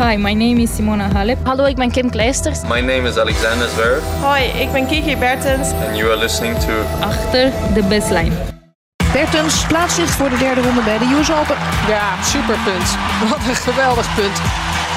Hi, my name is Simona Halep. Hallo, ik ben Kim Kleisters. My name is Alexander Zverev. Hoi, ik ben Kiki Bertens. And you are listening to Achter de baseline. Bertens plaatst zich voor de derde ronde bij de US Open. Ja, superpunt. Wat een geweldig punt.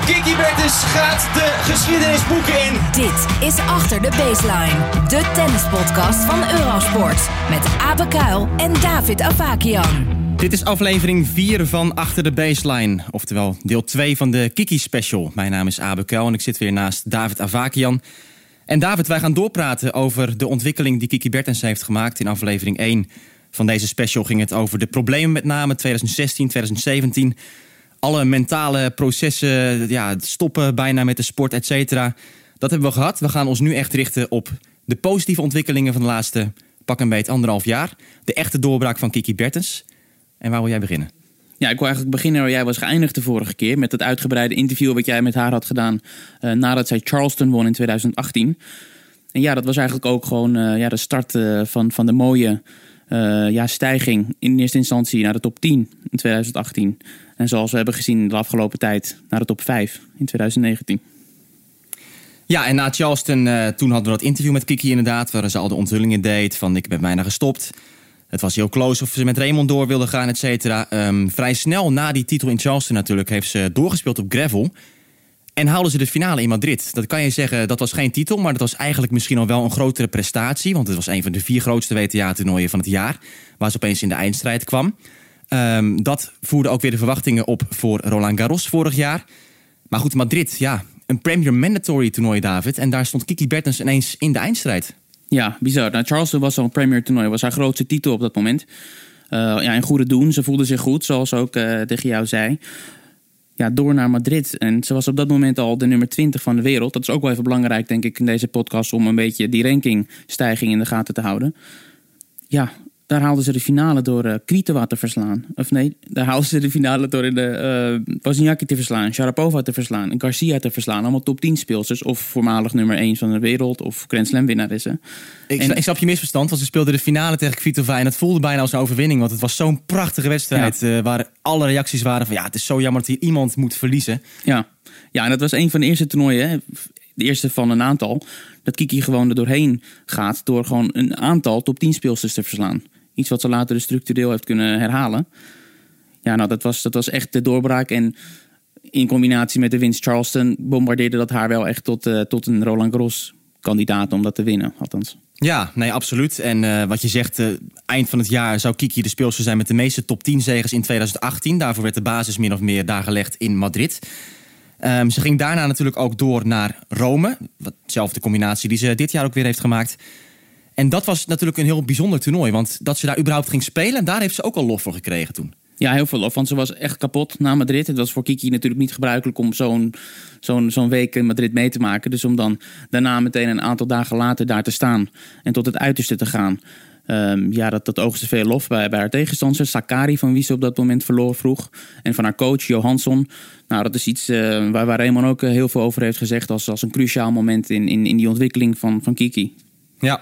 Kiki Bertens gaat de geschiedenisboeken in. Dit is Achter de Baseline, de tennispodcast van Eurosport. Met Abe Kuil en David Avakian. Dit is aflevering 4 van Achter de Baseline. Oftewel deel 2 van de Kiki Special. Mijn naam is Abe Kuil en ik zit weer naast David Avakian. En David, wij gaan doorpraten over de ontwikkeling die Kiki Bertens heeft gemaakt. In aflevering 1 van deze special ging het over de problemen met name 2016, 2017 alle mentale processen, ja, stoppen bijna met de sport, et cetera. Dat hebben we gehad. We gaan ons nu echt richten op de positieve ontwikkelingen van de laatste pak een beet anderhalf jaar. De echte doorbraak van Kiki Bertens. En waar wil jij beginnen? Ja, ik wil eigenlijk beginnen waar jij was geëindigd de vorige keer. Met het uitgebreide interview wat jij met haar had gedaan uh, nadat zij Charleston won in 2018. En ja, dat was eigenlijk ook gewoon uh, ja, de start uh, van, van de mooie ja, stijging in eerste instantie naar de top 10 in 2018. En zoals we hebben gezien de afgelopen tijd naar de top 5 in 2019. Ja, en na Charleston, uh, toen hadden we dat interview met Kiki inderdaad... waar ze al de onthullingen deed van ik ben bijna gestopt. Het was heel close of ze met Raymond door wilde gaan, et cetera. Um, vrij snel na die titel in Charleston natuurlijk heeft ze doorgespeeld op gravel... En haalden ze de finale in Madrid. Dat kan je zeggen, dat was geen titel, maar dat was eigenlijk misschien al wel een grotere prestatie. Want het was een van de vier grootste WTA-toernooien van het jaar. Waar ze opeens in de eindstrijd kwam. Um, dat voerde ook weer de verwachtingen op voor Roland Garros vorig jaar. Maar goed, Madrid, ja, een Premier Mandatory toernooi, David. En daar stond Kiki Bertens ineens in de eindstrijd. Ja, bizar. Nou, Charleston was een Premier toernooi. was haar grootste titel op dat moment. Uh, ja, in goede doen. Ze voelde zich goed, zoals ook uh, tegen jou zei. Ja, door naar Madrid. En ze was op dat moment al de nummer 20 van de wereld. Dat is ook wel even belangrijk, denk ik, in deze podcast... om een beetje die rankingstijging in de gaten te houden. Ja, daar haalden ze de finale door uh, Kvitova te verslaan. Of nee, daar haalden ze de finale door in de uh, Wozniacki te verslaan, Sharapova te verslaan en Garcia te verslaan. Allemaal top 10 speelsters of voormalig nummer 1 van de wereld of Grand Slam winnaressen. Ik, en, ik snap je misverstand, want ze speelden de finale tegen Kvitova en het voelde bijna als een overwinning. Want het was zo'n prachtige wedstrijd ja. uh, waar alle reacties waren van ja, het is zo jammer dat hier iemand moet verliezen. Ja, ja en dat was een van de eerste toernooien, hè? de eerste van een aantal, dat Kiki gewoon er doorheen gaat door gewoon een aantal top 10 speelsters te verslaan. Iets wat ze later dus structureel heeft kunnen herhalen. Ja, nou, dat was, dat was echt de doorbraak. En in combinatie met de winst Charleston bombardeerde dat haar wel echt tot, uh, tot een Roland Garros kandidaat om dat te winnen, althans. Ja, nee, absoluut. En uh, wat je zegt, uh, eind van het jaar zou Kiki de speelster zijn met de meeste top 10 zegers in 2018. Daarvoor werd de basis min of meer daar gelegd in Madrid. Um, ze ging daarna natuurlijk ook door naar Rome. Hetzelfde combinatie die ze dit jaar ook weer heeft gemaakt. En dat was natuurlijk een heel bijzonder toernooi. Want dat ze daar überhaupt ging spelen, daar heeft ze ook al lof voor gekregen toen. Ja, heel veel lof. Want ze was echt kapot na Madrid. Het was voor Kiki natuurlijk niet gebruikelijk om zo'n zo'n zo'n week in Madrid mee te maken. Dus om dan daarna meteen een aantal dagen later daar te staan en tot het uiterste te gaan. Um, ja, dat, dat oogste veel lof bij, bij haar tegenstander. Sakari, van wie ze op dat moment verloor vroeg. En van haar coach, Johansson. Nou, dat is iets uh, waar, waar Raymond ook heel veel over heeft gezegd... als, als een cruciaal moment in, in, in die ontwikkeling van, van Kiki. Ja,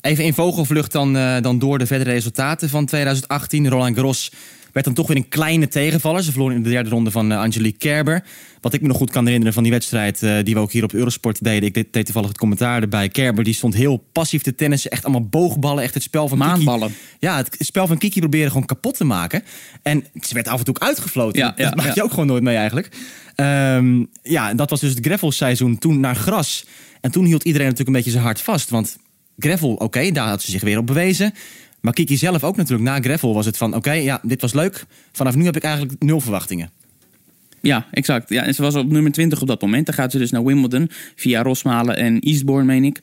Even in vogelvlucht dan, uh, dan door de verdere resultaten van 2018. Roland Garros werd dan toch weer een kleine tegenvaller. Ze verloren in de derde ronde van uh, Angelique Kerber. Wat ik me nog goed kan herinneren van die wedstrijd... Uh, die we ook hier op Eurosport deden. Ik deed, deed toevallig het commentaar erbij. Kerber die stond heel passief te tennissen. Echt allemaal boogballen. Echt het spel van Maanballen. Kiki. Ja, het spel van Kiki proberen gewoon kapot te maken. En ze werd af en toe uitgefloten. Ja, ja, dat maak je ook gewoon nooit mee eigenlijk. Um, ja, dat was dus het gravelseizoen. Toen naar gras. En toen hield iedereen natuurlijk een beetje zijn hart vast. Want gravel, oké, daar had ze zich weer op bewezen. Maar Kiki zelf ook natuurlijk. Na gravel was het van, oké, ja, dit was leuk. Vanaf nu heb ik eigenlijk nul verwachtingen. Ja, exact. Ja, en ze was op nummer 20 op dat moment. Dan gaat ze dus naar Wimbledon via Rosmalen en Eastbourne, meen ik.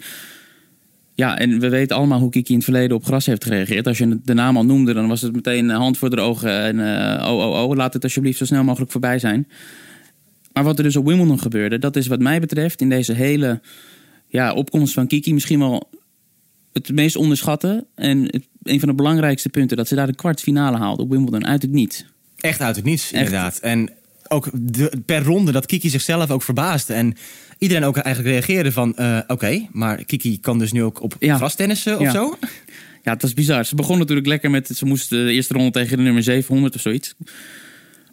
Ja, en we weten allemaal hoe Kiki in het verleden op gras heeft gereageerd. Als je de naam al noemde, dan was het meteen hand voor de ogen. En uh, oh, oh, oh, laat het alsjeblieft zo snel mogelijk voorbij zijn. Maar wat er dus op Wimbledon gebeurde, dat is wat mij betreft in deze hele ja, opkomst van Kiki misschien wel het meest onderschatten. En het, een van de belangrijkste punten, dat ze daar de kwartfinale haalde op Wimbledon uit het niets. Echt uit het niets, inderdaad. En ook de, per ronde dat Kiki zichzelf ook verbaasde. En iedereen ook eigenlijk reageerde van... Uh, oké, okay, maar Kiki kan dus nu ook op ja. gras tennissen of ja. zo? Ja, het was bizar. Ze begon natuurlijk lekker met... Ze moest de eerste ronde tegen de nummer 700 of zoiets.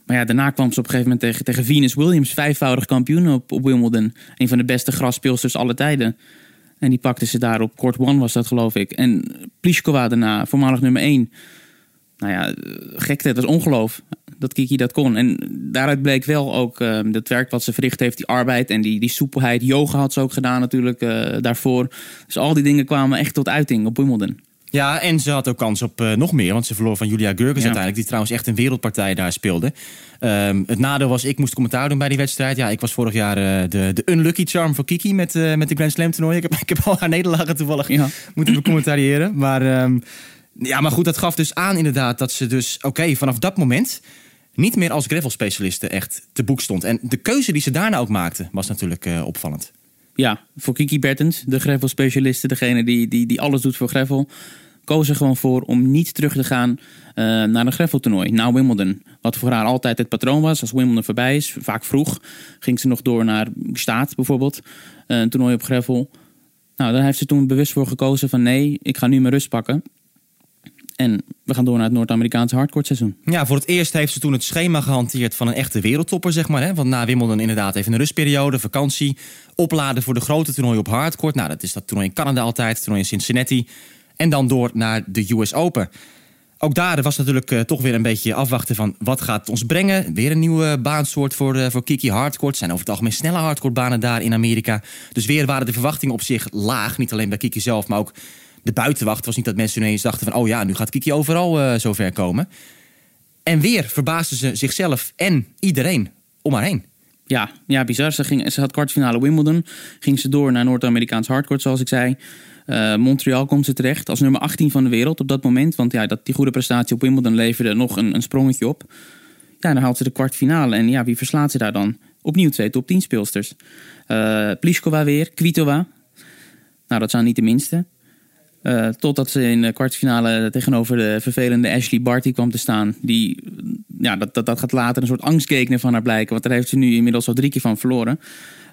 Maar ja, daarna kwam ze op een gegeven moment tegen, tegen Venus Williams, vijfvoudig kampioen op, op Wimbledon. Een van de beste grasspeelsters alle tijden. En die pakte ze daar op court one was dat geloof ik. En Pliskova daarna, voormalig nummer één. Nou ja, gekte, het was ongeloof dat Kiki dat kon. En daaruit bleek wel ook uh, dat werk wat ze verricht heeft, die arbeid en die, die soepelheid. Yoga had ze ook gedaan natuurlijk uh, daarvoor. Dus al die dingen kwamen echt tot uiting op Wimbledon. Ja, en ze had ook kans op uh, nog meer. Want ze verloor van Julia Gurkens ja. uiteindelijk. Die trouwens echt een wereldpartij daar speelde. Um, het nadeel was, ik moest commentaar doen bij die wedstrijd. Ja, ik was vorig jaar uh, de, de unlucky charm voor Kiki met, uh, met de Grand Slam toernooi. Ik heb, ik heb al haar nederlagen toevallig ja. moeten becommentariëren. Maar, um, ja, maar goed, dat gaf dus aan inderdaad dat ze dus... Oké, okay, vanaf dat moment niet meer als gravel-specialiste echt te boek stond. En de keuze die ze daarna ook maakte was natuurlijk opvallend. Ja, voor Kiki Bertens, de gravel-specialiste, degene die, die, die alles doet voor gravel koos er gewoon voor om niet terug te gaan uh, naar een graveltoernooi, naar Wimbledon. Wat voor haar altijd het patroon was. Als Wimbledon voorbij is, vaak vroeg, ging ze nog door naar Staat bijvoorbeeld. Uh, een toernooi op gravel. Nou, daar heeft ze toen bewust voor gekozen van nee, ik ga nu mijn rust pakken. En we gaan door naar het Noord-Amerikaanse hardcourt seizoen. Ja, voor het eerst heeft ze toen het schema gehanteerd van een echte wereldtopper, zeg maar. Hè? Want na Wimbledon inderdaad even een rustperiode, vakantie, opladen voor de grote toernooi op hardcourt. Nou, dat is dat toernooi in Canada altijd, toernooi in Cincinnati. En dan door naar de US Open. Ook daar was natuurlijk uh, toch weer een beetje afwachten van wat gaat ons brengen. Weer een nieuwe baansoort voor, uh, voor Kiki Hardcourt. Het zijn over het algemeen snelle hardcourtbanen daar in Amerika. Dus weer waren de verwachtingen op zich laag. Niet alleen bij Kiki zelf, maar ook de buitenwacht. Het was niet dat mensen ineens dachten van... oh ja, nu gaat Kiki overal zo ver komen. En weer verbaasden ze zichzelf en iedereen om haar heen. Ja, ja bizar. Ze, ging, ze had kwartfinale Wimbledon. Ging ze door naar Noord-Amerikaans hardcourt, zoals ik zei. Uh, Montreal komt ze terecht als nummer 18 van de wereld op dat moment. Want ja, dat, die goede prestatie op Wimbledon leverde nog een, een sprongetje op. Ja, dan haalt ze de kwartfinale. En ja, wie verslaat ze daar dan? Opnieuw twee top 10 speelsters. Uh, Pliskova weer, Kvitova. Nou, dat zijn niet de minste. Uh, totdat ze in de kwartfinale tegenover de vervelende Ashley Barty kwam te staan. Die, ja, dat, dat, dat gaat later een soort angstgekner van haar blijken. Want daar heeft ze nu inmiddels al drie keer van verloren.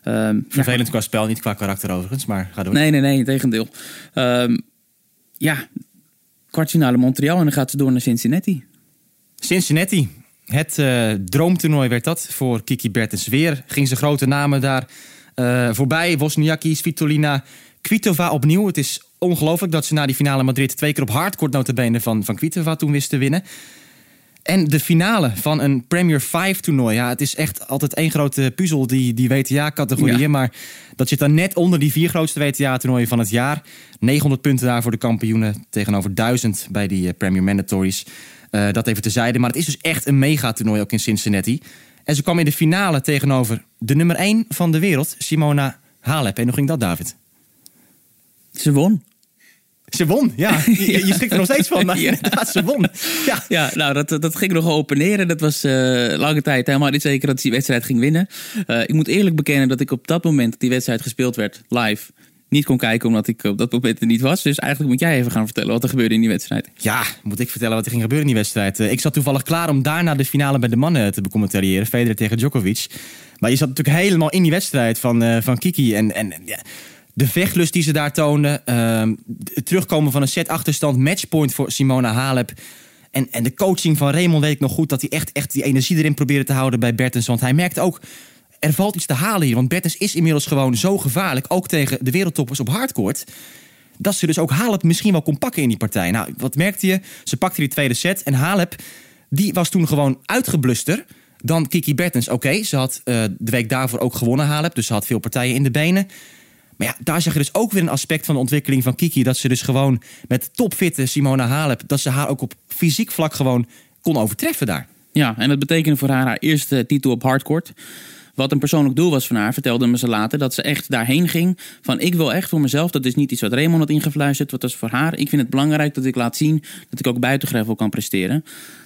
Um, Vervelend ja, qua spel, niet qua karakter overigens, maar ga door. Nee, nee, nee, tegendeel. Um, ja, kwartfinale Montreal en dan gaat ze door naar Cincinnati. Cincinnati, het uh, droomtoernooi werd dat voor Kiki Bertens weer. Ging ze grote namen daar uh, voorbij. Wozniacki, Svitolina, Kvitova opnieuw. Het is ongelooflijk dat ze na die finale Madrid twee keer op hardcourt notabene van, van Kvitova toen wist te winnen. En de finale van een Premier 5 toernooi. Ja, het is echt altijd één grote puzzel, die, die WTA-categorieën. Ja. Maar dat zit dan net onder die vier grootste WTA-toernooien van het jaar. 900 punten daar voor de kampioenen tegenover 1000 bij die Premier Mandatories. Uh, dat even terzijde. Maar het is dus echt een megatoernooi ook in Cincinnati. En ze kwam in de finale tegenover de nummer 1 van de wereld, Simona Halep. En hoe ging dat, David? Ze won. Ze won, ja. Je, je schrikt er nog steeds van, maar ja. inderdaad, ze won. Ja, ja nou, dat, dat ging nog openeren. Dat was uh, lange tijd helemaal niet zeker dat ze die wedstrijd ging winnen. Uh, ik moet eerlijk bekennen dat ik op dat moment dat die wedstrijd gespeeld werd, live, niet kon kijken omdat ik op dat moment er niet was. Dus eigenlijk moet jij even gaan vertellen wat er gebeurde in die wedstrijd. Ja, moet ik vertellen wat er ging gebeuren in die wedstrijd. Uh, ik zat toevallig klaar om daarna de finale bij de mannen te becommentariëren. Federer tegen Djokovic. Maar je zat natuurlijk helemaal in die wedstrijd van, van Kiki. En, en ja, de vechtlust die ze daar toonden. Uh, het terugkomen van een set achterstand. Matchpoint voor Simona Halep. En, en de coaching van Raymond weet ik nog goed... dat hij echt, echt die energie erin probeerde te houden bij Bertens. Want hij merkte ook, er valt iets te halen hier. Want Bertens is inmiddels gewoon zo gevaarlijk. Ook tegen de wereldtoppers op hardcourt. Dat ze dus ook Halep misschien wel kon pakken in die partij. Nou, wat merkte je? Ze pakte die tweede set. En Halep, die was toen gewoon uitgebluster... Dan Kiki Bertens, oké, ze had uh, de week daarvoor ook gewonnen Halep. Dus ze had veel partijen in de benen. Maar ja, daar zeg je dus ook weer een aspect van de ontwikkeling van Kiki. Dat ze dus gewoon met topfitte Simona Halep... dat ze haar ook op fysiek vlak gewoon kon overtreffen daar. Ja, en dat betekende voor haar haar eerste titel op hardcourt. Wat een persoonlijk doel was van haar, vertelde me ze later, dat ze echt daarheen ging. Van ik wil echt voor mezelf, dat is niet iets wat Raymond had ingefluisterd, wat was voor haar. Ik vind het belangrijk dat ik laat zien dat ik ook buiten gravel kan presteren.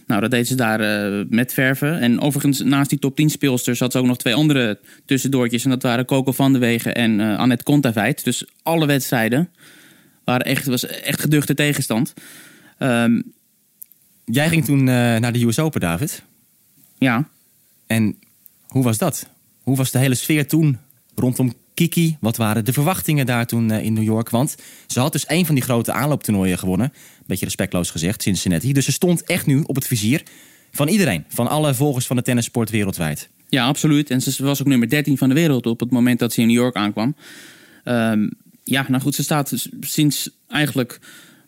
Nou, dat deed ze daar uh, met verven. En overigens, naast die top 10 speelsters had ze ook nog twee andere tussendoortjes. En dat waren Coco van der Wegen en uh, Annette Kontaveit. Dus alle wedstrijden waren echt, was echt geduchte tegenstand. Um, Jij ging toen uh, naar de US Open, David. Ja. En hoe was dat? Hoe was de hele sfeer toen rondom Kiki? Wat waren de verwachtingen daar toen in New York? Want ze had dus een van die grote aanlooptoernooien gewonnen. Beetje respectloos gezegd, Cincinnati. Dus ze stond echt nu op het vizier van iedereen. Van alle volgers van de tennissport wereldwijd. Ja, absoluut. En ze was ook nummer 13 van de wereld op het moment dat ze in New York aankwam. Ehm, ja, nou goed, ze staat sinds eigenlijk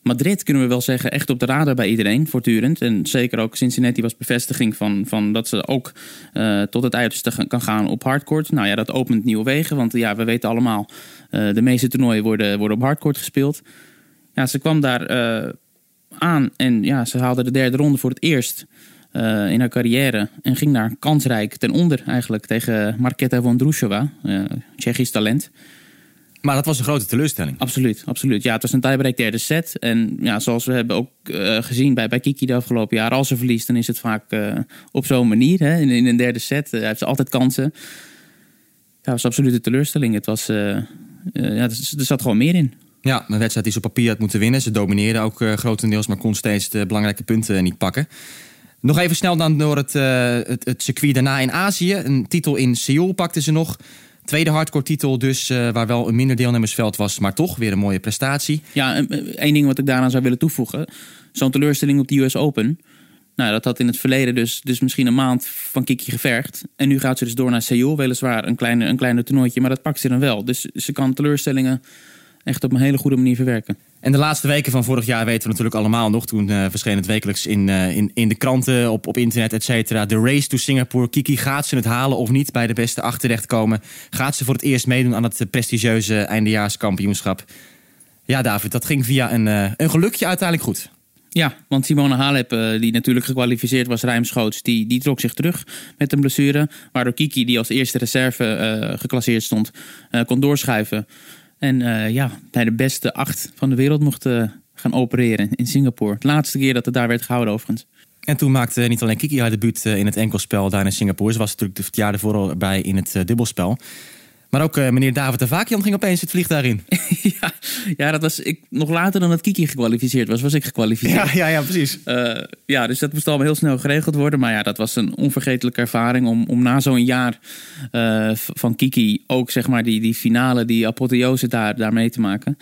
Madrid, kunnen we wel zeggen, echt op de radar bij iedereen, voortdurend. En zeker ook Cincinnati was bevestiging van, van dat ze ook uh, tot het uiterste kan gaan op hardcourt. Nou ja, dat opent nieuwe wegen, want ja, we weten allemaal, uh, de meeste toernooien worden, worden op hardcourt gespeeld. Ja, ze kwam daar uh, aan en ja, ze haalde de derde ronde voor het eerst in haar carrière. En ging daar kansrijk ten onder eigenlijk tegen Marketa Vondrousova, Tsjechisch talent. Maar dat was een grote teleurstelling. Absoluut, absoluut. Ja, het was een tiebreak derde set. En ja, zoals we hebben ook uh, gezien bij, bij Kiki de afgelopen jaar, als ze verliest, dan is het vaak uh, op zo'n manier. Hè? In, in een derde set uh, heeft ze altijd kansen. Ja, was absoluut een teleurstelling. Het was, ja, er, er zat gewoon meer in. Ja, een wedstrijd die ze op papier had moeten winnen. Ze domineerde ook grotendeels, maar kon steeds de belangrijke punten niet pakken. Nog even snel dan door het, het, het circuit daarna in Azië. Een titel in Seoul pakte ze nog. Tweede hardcore titel dus, uh, waar wel een minder deelnemersveld was, maar toch weer een mooie prestatie. Ja, één ding wat ik daaraan zou willen toevoegen. Zo'n teleurstelling op de US Open. Nou, dat had in het verleden dus, dus misschien een maand van Kiki gevergd. En nu gaat ze dus door naar Seoul. Weliswaar een kleine, een kleine toernooitje, maar dat pakt ze dan wel. Dus ze kan teleurstellingen echt op een hele goede manier verwerken. En de laatste weken van vorig jaar weten we natuurlijk allemaal nog. Toen uh, verscheen het wekelijks in, uh, in, in de kranten, op, op internet, et cetera. De race to Singapore. Kiki, gaat ze het halen of niet bij de beste acht terechtkomen? Gaat ze voor het eerst meedoen aan het prestigieuze eindejaarskampioenschap? Ja, David, dat ging via een, uh, een gelukje uiteindelijk goed. Ja, want Simone Halep, die natuurlijk gekwalificeerd was ruimschoots, die, die trok zich terug met een blessure. Waardoor Kiki, die als eerste reserve geclasseerd stond, kon doorschuiven. En uh, ja, bij de beste acht van de wereld mocht uh, gaan opereren in Singapore. De laatste keer dat het daar werd gehouden overigens. En toen maakte niet alleen Kiki haar debuut in het enkelspel daar in Singapore. Ze was natuurlijk het jaar ervoor al bij in het dubbelspel. Maar ook uh, meneer David Avakian ging opeens het vliegtuig in. ja, ja, dat was ik, nog later dan dat Kiki gekwalificeerd was, was ik gekwalificeerd. Ja, ja, ja precies. Uh, ja, dus dat moest allemaal heel snel geregeld worden. Maar ja, dat was een onvergetelijke ervaring om, om na zo'n jaar uh, van Kiki ook zeg maar die, die finale, die apotheose daar, daar mee te maken.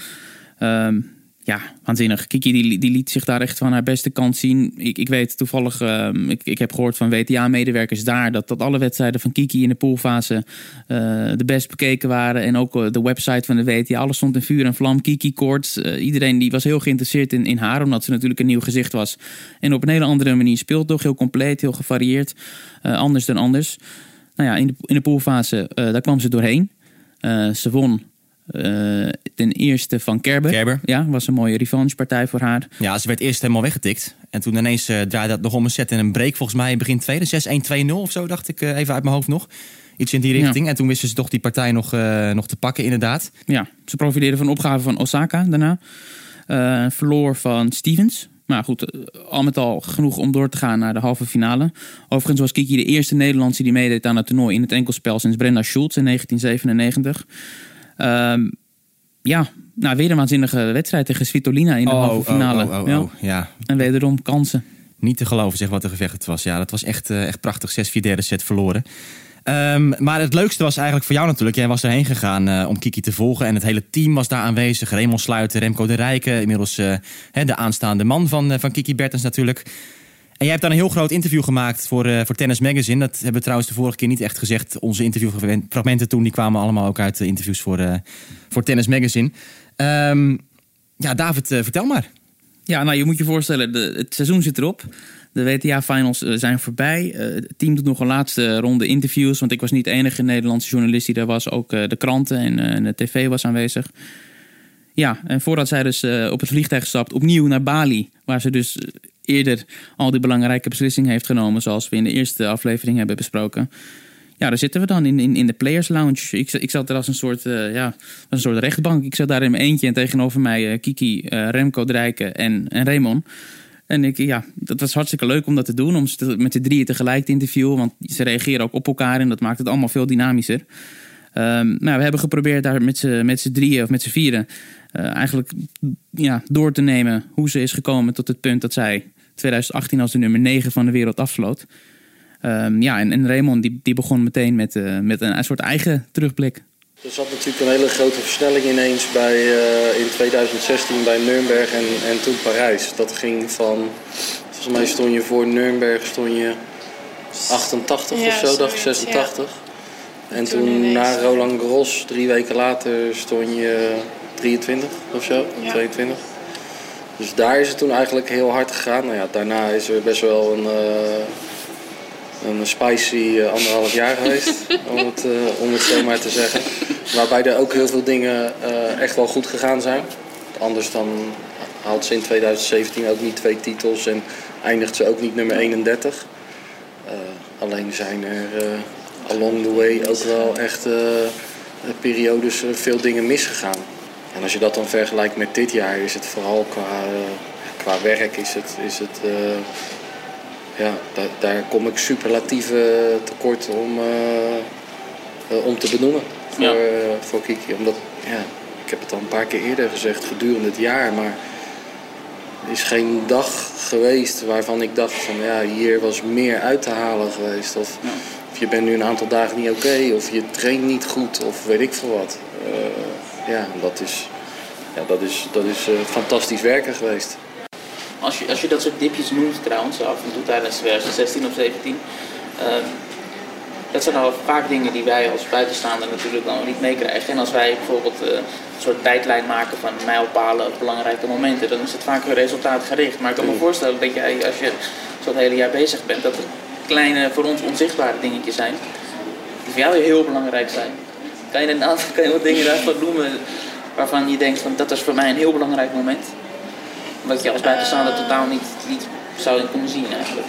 Um, ja, waanzinnig. Kiki die, liet zich daar echt van haar beste kant zien. Ik, ik weet toevallig, uh, ik, heb gehoord van WTA-medewerkers daar... Dat, dat alle wedstrijden van Kiki in de poolfase uh, de best bekeken waren. En ook uh, de website van de WTA, alles stond in vuur en vlam. Kiki Courts, iedereen die was heel geïnteresseerd in, in haar... omdat ze natuurlijk een nieuw gezicht was. En op een hele andere manier speelt toch. Heel compleet, heel gevarieerd. anders dan anders. Nou ja, in de, in de poolfase, daar kwam ze doorheen. ze won uh, ten eerste van Kerber. Kerber. Ja, was een mooie revanchepartij voor haar. Ja, ze werd eerst helemaal weggetikt. En toen ineens uh, draaide dat nog om een set en een break. Volgens mij in begin tweede. 6-1-2-0 of zo, dacht ik uh, even uit mijn hoofd nog. Iets in die richting. Ja. En toen wisten ze toch die partij nog, nog te pakken, inderdaad. Ja, ze profiteerden van opgave van Osaka daarna. verloor van Stevens. Maar goed, al met al genoeg om door te gaan naar de halve finale. Overigens was Kiki de eerste Nederlandse die meedeed aan het toernooi in het enkelspel sinds Brenda Schultz in 1997. Um, ja, nou, weer een waanzinnige wedstrijd tegen Svitolina in de oh, halve finale. Oh, oh, oh, ja. ja. En wederom kansen. Niet te geloven zeg wat een gevecht was. Ja, dat was echt, uh, echt prachtig. 6-4 derde set verloren. Um, maar het leukste was eigenlijk voor jou natuurlijk. Jij was erheen gegaan uh, om Kiki te volgen. En het hele team was daar aanwezig. Raymond Sluiter, Remco de Rijken. Inmiddels uh, de aanstaande man van, van Kiki Bertens natuurlijk. En jij hebt dan een heel groot interview gemaakt voor, uh, voor Tennis Magazine. Dat hebben we trouwens de vorige keer niet echt gezegd. Onze interviewfragmenten toen die kwamen allemaal ook uit de interviews voor, uh, voor Tennis Magazine. Um, ja, David, uh, vertel maar. Ja, nou je moet je voorstellen, de, het seizoen zit erop. De WTA-finals zijn voorbij. het team doet nog een laatste ronde interviews. Want ik was niet de enige Nederlandse journalist die daar was. Ook de kranten en, en de tv was aanwezig. Ja, en voordat zij dus op het vliegtuig stapt, opnieuw naar Bali. Waar ze dus eerder al die belangrijke beslissingen heeft genomen, zoals we in de eerste aflevering hebben besproken. Ja, daar zitten we dan in, in, de Players Lounge. Ik, ik zat er als een soort, uh, ja, een soort rechtbank. Ik zat daar in mijn eentje en tegenover mij uh, Kiki, uh, Remco Drijken en, en Raymond. En ik, ja, dat was hartstikke leuk om dat te doen, om ze met de drieën tegelijk te interviewen. Want ze reageren ook op elkaar en dat maakt het allemaal veel dynamischer. Um, nou, we hebben geprobeerd daar met z'n drieën of met z'n vieren eigenlijk ja, door te nemen hoe ze is gekomen tot het punt dat zij 2018 als de nummer 9 van de wereld afsloot. Um, ja, en, en Raymond die, die begon meteen met, uh, met een, een, soort eigen terugblik. Er zat natuurlijk een hele grote versnelling ineens bij, uh, in 2016 bij Nürnberg en, en toen Parijs. Dat ging van Volgens mij stond je voor Nürnberg stond je 88 Ja, of zo, dacht ik, zoiets, 86. En Toen na Roland Garros, drie weken later, stond je 23 of zo, Ja. 22. Dus daar is het toen eigenlijk heel hard gegaan. Nou ja, daarna is er best wel een, eh, een spicy eh, anderhalf jaar geweest, om, het, eh, om het zo maar te zeggen. Waarbij er ook heel veel dingen echt wel goed gegaan zijn. Anders dan haalt ze in 2017 ook niet twee titels en eindigt ze ook niet nummer 31. Eh, alleen zijn er along the way ook wel echt periodes veel dingen misgegaan. En als je dat dan vergelijkt met dit jaar, is het vooral qua, qua werk, is het, is het eh, ja, daar, daar kom ik superlatieve tekort om, eh, eh, om te benoemen voor, Ja. voor Kiki. Omdat, ja, ik heb het al een paar keer eerder gezegd, gedurende het jaar, maar er is geen dag geweest waarvan ik dacht van ja, hier was meer uit te halen geweest. Of, of je bent nu een aantal dagen niet oké, of je traint niet goed, of weet ik veel wat. Ja, dat is, ja, dat is, dat is eh, fantastisch werken geweest. Als je, als je dat soort dipjes noemt trouwens, af en toe tijdens 2016 of 17. ehm, dat zijn al vaak dingen die wij als buitenstaander natuurlijk dan niet meekrijgen. En als wij bijvoorbeeld eh, een soort tijdlijn maken van mijlpalen of belangrijke momenten, dan is het vaak resultaatgericht. Maar ik kan me voorstellen dat jij, als je zo het hele jaar bezig bent, dat er kleine, voor ons onzichtbare dingetjes zijn, die voor jou heel belangrijk zijn. Kan je een aantal kan je wat dingen daarvan noemen waarvan je denkt van dat is voor mij een heel belangrijk moment? Wat je als buitenstaander totaal niet, niet zou kunnen zien eigenlijk.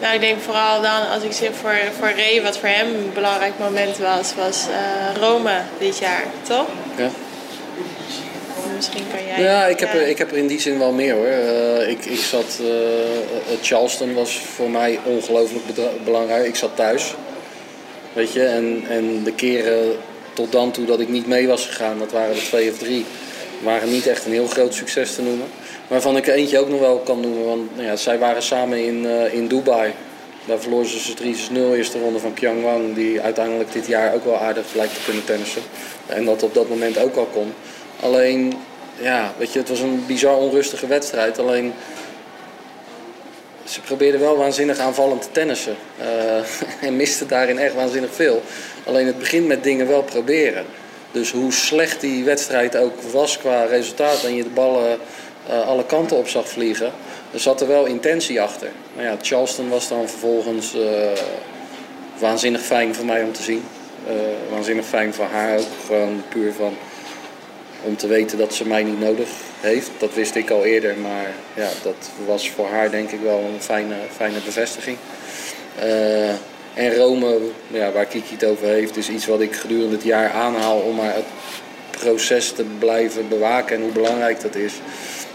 Nou, ik denk vooral dan als ik zie voor, voor Ray, wat voor hem een belangrijk moment was, was eh, Rome dit jaar, toch? Ja. Misschien kan jij. Ja, ik heb, Er, ik heb er in die zin wel meer hoor. Eh, ik, ik zat, eh, Charleston was voor mij ongelooflijk belangrijk. Ik zat thuis. Weet je, en, en de keren tot dan toe dat ik niet mee was gegaan, dat waren er twee of drie, waren niet echt een heel groot succes te noemen. Waarvan ik er eentje ook nog wel kan noemen, want nou ja, zij waren samen in, eh, in Dubai. Daar verloor ze dus 3-0 eerste ronde van Pyong Wang, die uiteindelijk dit jaar ook wel aardig lijkt te kunnen tennissen. En dat op dat moment ook al kon. Alleen, ja, weet je, het was een bizar onrustige wedstrijd. Alleen, ze probeerden wel waanzinnig aanvallend te tennissen. Eh, en misten daarin echt waanzinnig veel. Alleen het begint met dingen wel proberen. Dus hoe slecht die wedstrijd ook was qua resultaat en je de ballen eh, alle kanten op zag vliegen, er zat er wel intentie achter. Nou ja, Charleston was dan vervolgens eh, waanzinnig fijn voor mij om te zien. Waanzinnig fijn voor haar ook. Gewoon puur van om te weten dat ze mij niet nodig heeft. Dat wist ik al eerder, maar ja, dat was voor haar denk ik wel een fijne, fijne bevestiging. Eh, en Rome, ja, waar Kiki het over heeft, is iets wat ik gedurende het jaar aanhaal om maar het proces te blijven bewaken en hoe belangrijk dat is.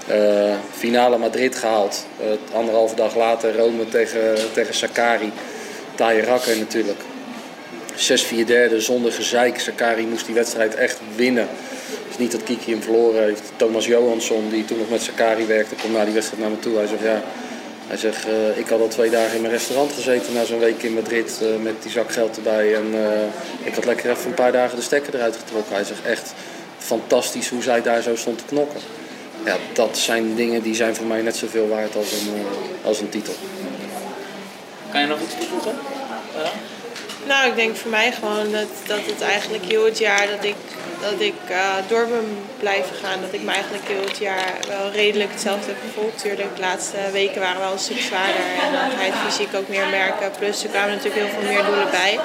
Eh, finale Madrid gehaald. Eh, anderhalve dag later Rome tegen, tegen Sakari. Taaie rakker natuurlijk. 6-4 derde zonder gezeik. Sakari moest die wedstrijd echt winnen. Dus niet dat Kiki hem verloren heeft. Thomas Johansson, die toen nog met Sakari werkte, komt na die wedstrijd naar me toe. Hij zegt, ja, hij zegt, eh, ik had al twee dagen in mijn restaurant gezeten na zo'n week in Madrid eh, met die zak geld erbij. En eh, ik had lekker even een paar dagen de stekker eruit getrokken. Hij zegt, echt fantastisch hoe zij daar zo stond te knokken. Ja, dat zijn dingen die zijn voor mij net zoveel waard als een, als een titel. Kan je nog iets toevoegen? Ja. Nou, ik denk voor mij gewoon dat, dat het eigenlijk heel het jaar dat ik, dat ik eh, door ben blijven gaan. Dat ik me eigenlijk heel het jaar wel redelijk hetzelfde heb gevoeld. Tuurlijk, de laatste weken waren wel een stuk zwaarder en dan ga je het fysiek ook meer merken. Plus er kwamen natuurlijk heel veel meer doelen bij.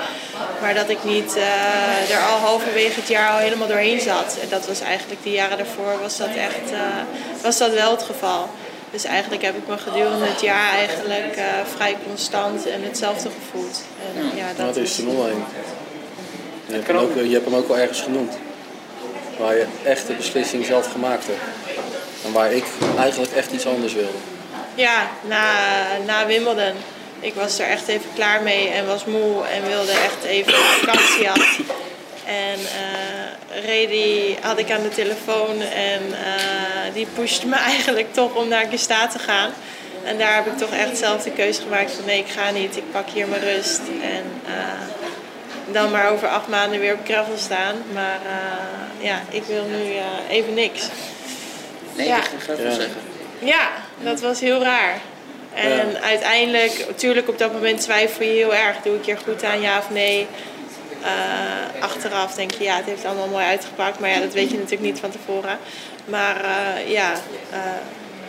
Maar dat ik niet eh, er al halverwege het jaar al helemaal doorheen zat. En dat was eigenlijk de jaren daarvoor was dat echt eh, was dat wel het geval. Dus eigenlijk heb ik me gedurende het jaar eigenlijk eh, vrij constant en hetzelfde gevoeld. En, ja, Dat dat is de 0-1. Je hebt, hem ook, je hebt hem ook wel ergens genoemd. Waar je echt de beslissing zelf gemaakt hebt. En waar ik eigenlijk echt iets anders wilde. Ja, na, na Wimbledon. Ik was er echt even klaar mee en was moe en wilde echt even vakantie af. En uh, Redi had ik aan de telefoon en uh, die pushte me eigenlijk toch om naar Gesta te gaan. En daar heb ik toch echt zelf de keuze gemaakt van nee, ik ga niet, ik pak hier mijn rust. En uh, dan maar over acht maanden weer op gravel staan. Maar ja, ik wil nu even niks. Nee, Ja. gravel Ja. zeggen. Ja, dat was heel raar. En uiteindelijk, natuurlijk op dat moment twijfel je heel erg. Doe ik hier goed aan, ja of nee? Uh, achteraf denk je, ja, het heeft allemaal mooi uitgepakt. Maar ja, dat weet je natuurlijk niet van tevoren. Maar uh, ja, uh,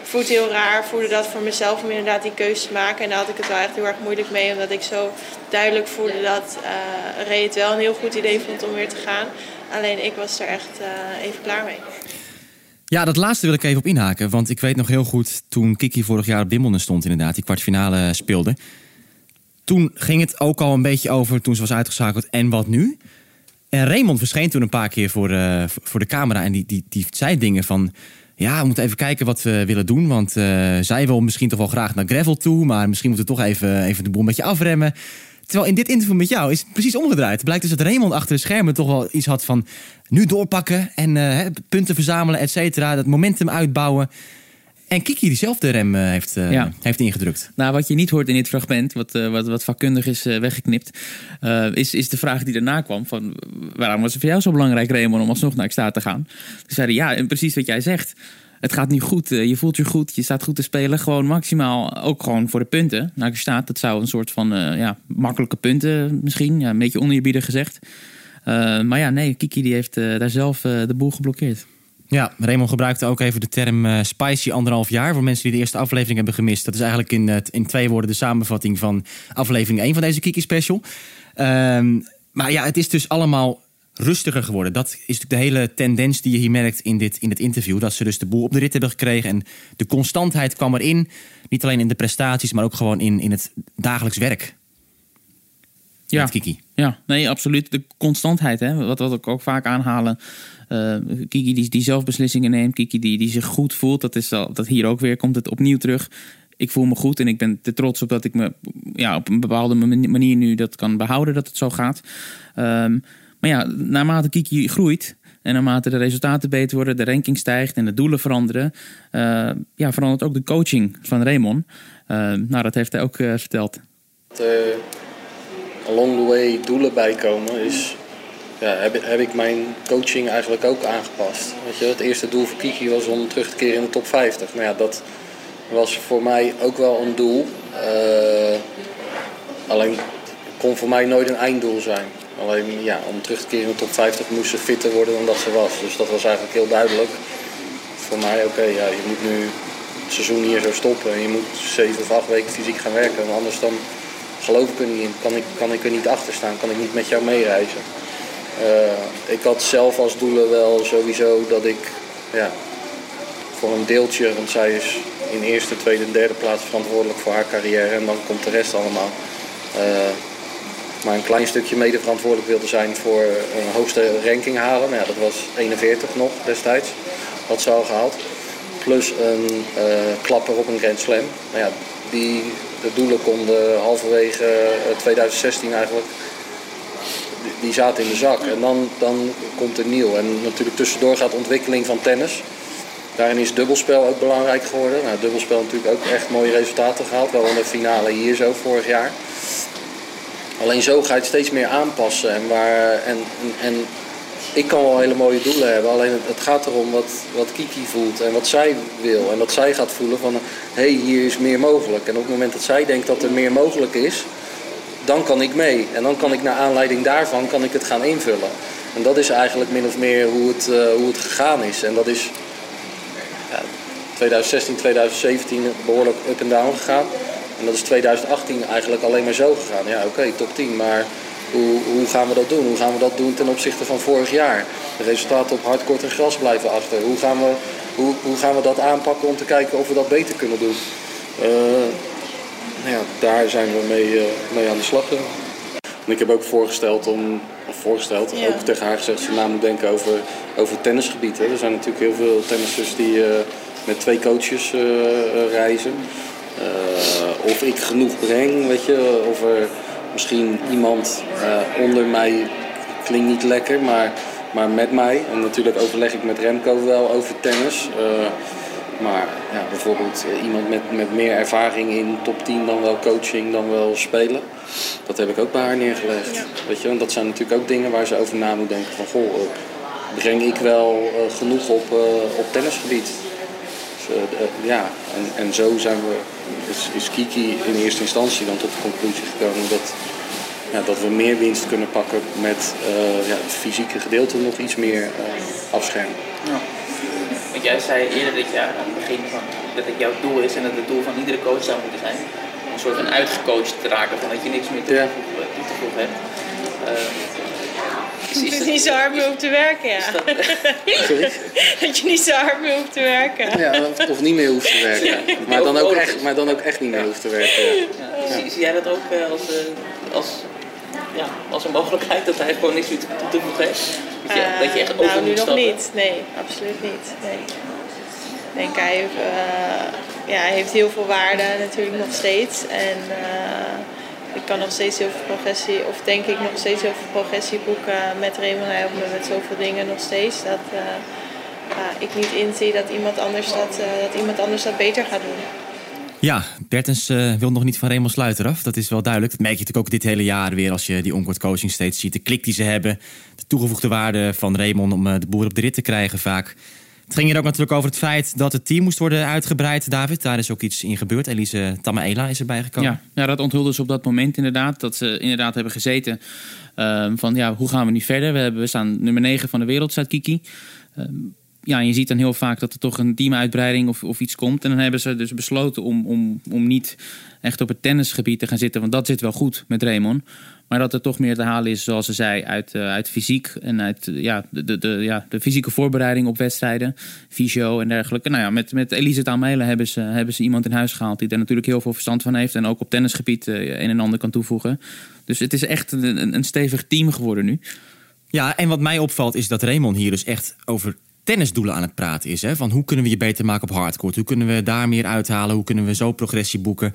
voelt heel raar. Voelde dat voor mezelf om inderdaad die keuze te maken. En daar had ik het wel echt heel erg moeilijk mee. Omdat ik zo duidelijk voelde dat uh, Ray het wel een heel goed idee vond om weer te gaan. Alleen ik was er echt even klaar mee. Ja, dat laatste wil ik even op inhaken. Want ik weet nog heel goed toen Kiki vorig jaar op Wimbledon stond inderdaad. Die kwartfinale speelde. Toen ging het ook al een beetje over toen ze was uitgeschakeld. En wat nu? En Raymond verscheen toen een paar keer voor, uh, voor de camera. En die, die, die zei dingen van... Ja, we moeten even kijken wat we willen doen. Want uh, zij wil misschien toch wel graag naar gravel toe. Maar misschien moeten we toch even, even de boel een beetje afremmen. Terwijl in dit interview met jou is precies omgedraaid. Het blijkt dus dat Raymond achter de schermen toch wel iets had van... nu doorpakken en uh, punten verzamelen, et cetera. Dat momentum uitbouwen. En Kiki diezelfde rem uh, heeft, uh, ja. heeft ingedrukt. Nou, wat je niet hoort in dit fragment, wat, uh, wat, wat vakkundig is weggeknipt, is, is de vraag die daarna kwam: van waarom was het voor jou zo belangrijk, Raymond, om alsnog naar Exta te gaan? Ze zeiden ja, en precies wat jij zegt. Het gaat nu goed, je voelt je goed, je staat goed te spelen. Gewoon maximaal, ook gewoon voor de punten. Naar staat, dat zou een soort van ja, makkelijke punten misschien, ja, een beetje oneerbiedig gezegd. maar ja, nee, Kiki die heeft daar zelf de boel geblokkeerd. Ja, Raymond gebruikte ook even de term uh, spicy anderhalf jaar. Voor mensen die de eerste aflevering hebben gemist. Dat is eigenlijk in, uh, in twee woorden de samenvatting van aflevering 1 van deze Kiki Special. Um, maar ja, het is dus allemaal rustiger geworden. Dat is natuurlijk de hele tendens die je hier merkt in dit, in dit interview. Dat ze dus de boel op de rit hebben gekregen. En de constantheid kwam erin. Niet alleen in de prestaties, maar ook gewoon in, in het dagelijks werk. Ja, Kiki. Ja, nee, absoluut. De constantheid, hè, wat, wat ik ook vaak aanhalen. Uh, Kiki die, die zelf beslissingen neemt. Kiki die, die zich goed voelt. Dat, is al, dat hier ook weer komt het opnieuw terug. Ik voel me goed en ik ben er trots op dat ik me ja, op een bepaalde manier nu dat kan behouden dat het zo gaat. Um, maar ja, naarmate Kiki groeit en naarmate de resultaten beter worden, de ranking stijgt en de doelen veranderen, uh, ja, verandert ook de coaching van Raymond. Uh, nou, dat heeft hij ook uh, verteld. Along the way doelen bijkomen is ja, heb, heb ik mijn coaching eigenlijk ook aangepast. Weet je, het eerste doel voor Kiki was om terug te keren in de top 50. Nou ja, dat was voor mij ook wel een doel. Uh, alleen kon voor mij nooit een einddoel zijn. Alleen ja, om terug te keren in de top 50 moest ze fitter worden dan dat ze was. Dus dat was eigenlijk heel duidelijk. Voor mij, oké, ja, je moet nu het seizoen hier zo stoppen. En je moet zeven of acht weken fysiek gaan werken. Want anders dan geloof ik er niet in. Kan ik, kan ik er niet achter staan. Kan ik niet met jou meereizen. Uh, ik had zelf als doelen wel sowieso dat ik ja, voor een deeltje, want zij is in eerste, tweede en derde plaats verantwoordelijk voor haar carrière en dan komt de rest allemaal. Uh, maar een klein stukje mede verantwoordelijk wilde zijn voor een hoogste ranking halen. Nou ja, dat was 41 nog destijds, wat ze al gehaald. Plus een uh, klapper op een Grand Slam. Nou ja, die, de doelen konden halverwege 2016 eigenlijk die zaten in de zak. En dan, dan komt er nieuw. En natuurlijk tussendoor gaat ontwikkeling van tennis. Daarin is dubbelspel ook belangrijk geworden. Nou, dubbelspel natuurlijk ook echt mooie resultaten gehaald. Wel in de finale hier zo vorig jaar. Alleen zo ga je het steeds meer aanpassen. En, waar, en, en, en ik kan wel hele mooie doelen hebben. Alleen het, het, gaat erom wat, wat Kiki voelt en wat zij wil. En wat zij gaat voelen van, hé, hey, hier is meer mogelijk. En op het moment dat zij denkt dat er meer mogelijk is, dan kan ik mee. En dan kan ik naar aanleiding daarvan kan ik het gaan invullen. En dat is eigenlijk min of meer hoe het, uh, hoe het gegaan is. En dat is ja, 2016, 2017 behoorlijk up en down gegaan. En dat is 2018 eigenlijk alleen maar zo gegaan. Ja, oké, top 10, maar hoe, hoe gaan we dat doen? Hoe gaan we dat doen ten opzichte van vorig jaar? De resultaten op hardcourt en gras blijven achter. Hoe gaan we, hoe, hoe gaan we dat aanpakken om te kijken of we dat beter kunnen doen? Uh, nou ja, daar zijn we mee, uh, mee aan de slag gegaan. En ik heb ook voorgesteld om, of voorgesteld, ja. ook tegen haar gezegd dat ze na moet denken over, over tennisgebied. Hè. Er zijn natuurlijk heel veel tennissers die uh, met twee coaches uh, reizen. of ik genoeg breng, weet je, of er misschien iemand onder mij, klinkt niet lekker, maar, maar met mij. En natuurlijk overleg ik met Remco wel over tennis. Maar ja, bijvoorbeeld eh, iemand met, met meer ervaring in top 10 dan wel coaching, dan wel spelen. Dat heb ik ook bij haar neergelegd. Ja. Weet je, dat zijn natuurlijk ook dingen waar ze over na moet denken. Van goh, uh, breng ik wel uh, genoeg op, op tennisgebied? Dus, ja, en, en zo zijn we is, is Kiki in eerste instantie dan tot de conclusie gekomen dat, ja, dat we meer winst kunnen pakken met eh, ja, het fysieke gedeelte nog iets meer eh, afschermen. Ja. Want jij zei eerder dit jaar aan het begin van dat het jouw doel is en dat het doel van iedere coach zou moeten zijn. Om een soort van uitgecoacht te raken van dat je niks meer toe te toe te voegen hebt. Uh, het is niet zo hard meer om te werken, ja. Sorry? dat je niet zo hard meer hoeft te werken. Ja, of niet meer hoeft te werken. Maar dan ook echt, maar dan ook echt niet meer hoeft te werken. Ja. Ja. Zie, zie, jij dat ook uh, als, uh, als, ja, als een mogelijkheid dat hij gewoon niks meer toe te voegen heeft? Dat je, dat je echt over nou, nu nog stappen? niet. Nee, absoluut niet. Nee. Ik denk hij heeft, ja, hij heeft heel veel waarde natuurlijk nog steeds. En ik kan nog steeds heel veel progressie, of denk ik nog steeds heel veel progressie boeken met Raymond. Hij helpt me met zoveel dingen nog steeds. Dat uh, ik niet inzie dat iemand, anders dat, uh, dat iemand anders dat beter gaat doen. Ja, Bertens uh, wil nog niet van Raymond Sluiter af. Dat is wel duidelijk. Dat merk je natuurlijk ook dit hele jaar weer als je die onkort coaching steeds ziet. De klik die ze hebben, de toegevoegde waarde van Raymond om de boer op de rit te krijgen vaak. Het ging hier ook natuurlijk over het feit dat het team moest worden uitgebreid, David. Daar is ook iets in gebeurd. Elise Tamaela is erbij gekomen. Ja, ja dat onthulde ze op dat moment inderdaad. Dat ze inderdaad hebben gezeten uh, van ja, hoe gaan we nu verder? We, hebben, we staan nummer 9 van de wereld, staat Kiki. Uh, ja, je ziet dan heel vaak dat er toch een teamuitbreiding of, of iets komt. En dan hebben ze dus besloten om, om, om niet echt op het tennisgebied te gaan zitten. Want dat zit wel goed met Raymond. Maar dat er toch meer te halen is, zoals ze zei, uit, uh, uit fysiek. En uit uh, ja, de, de, de, ja, de fysieke voorbereiding op wedstrijden. Fysio en dergelijke. Nou ja, met, met Elise Tamelen hebben ze, hebben ze iemand in huis gehaald... die daar natuurlijk heel veel verstand van heeft. En ook op tennisgebied uh, een en ander kan toevoegen. Dus het is echt een, een stevig team geworden nu. Ja, en wat mij opvalt is dat Raymond hier dus echt over tennisdoelen aan het praten is. Hè? Van hoe kunnen we je beter maken op hardcourt? Hoe kunnen we daar meer uithalen? Hoe kunnen we zo progressie boeken?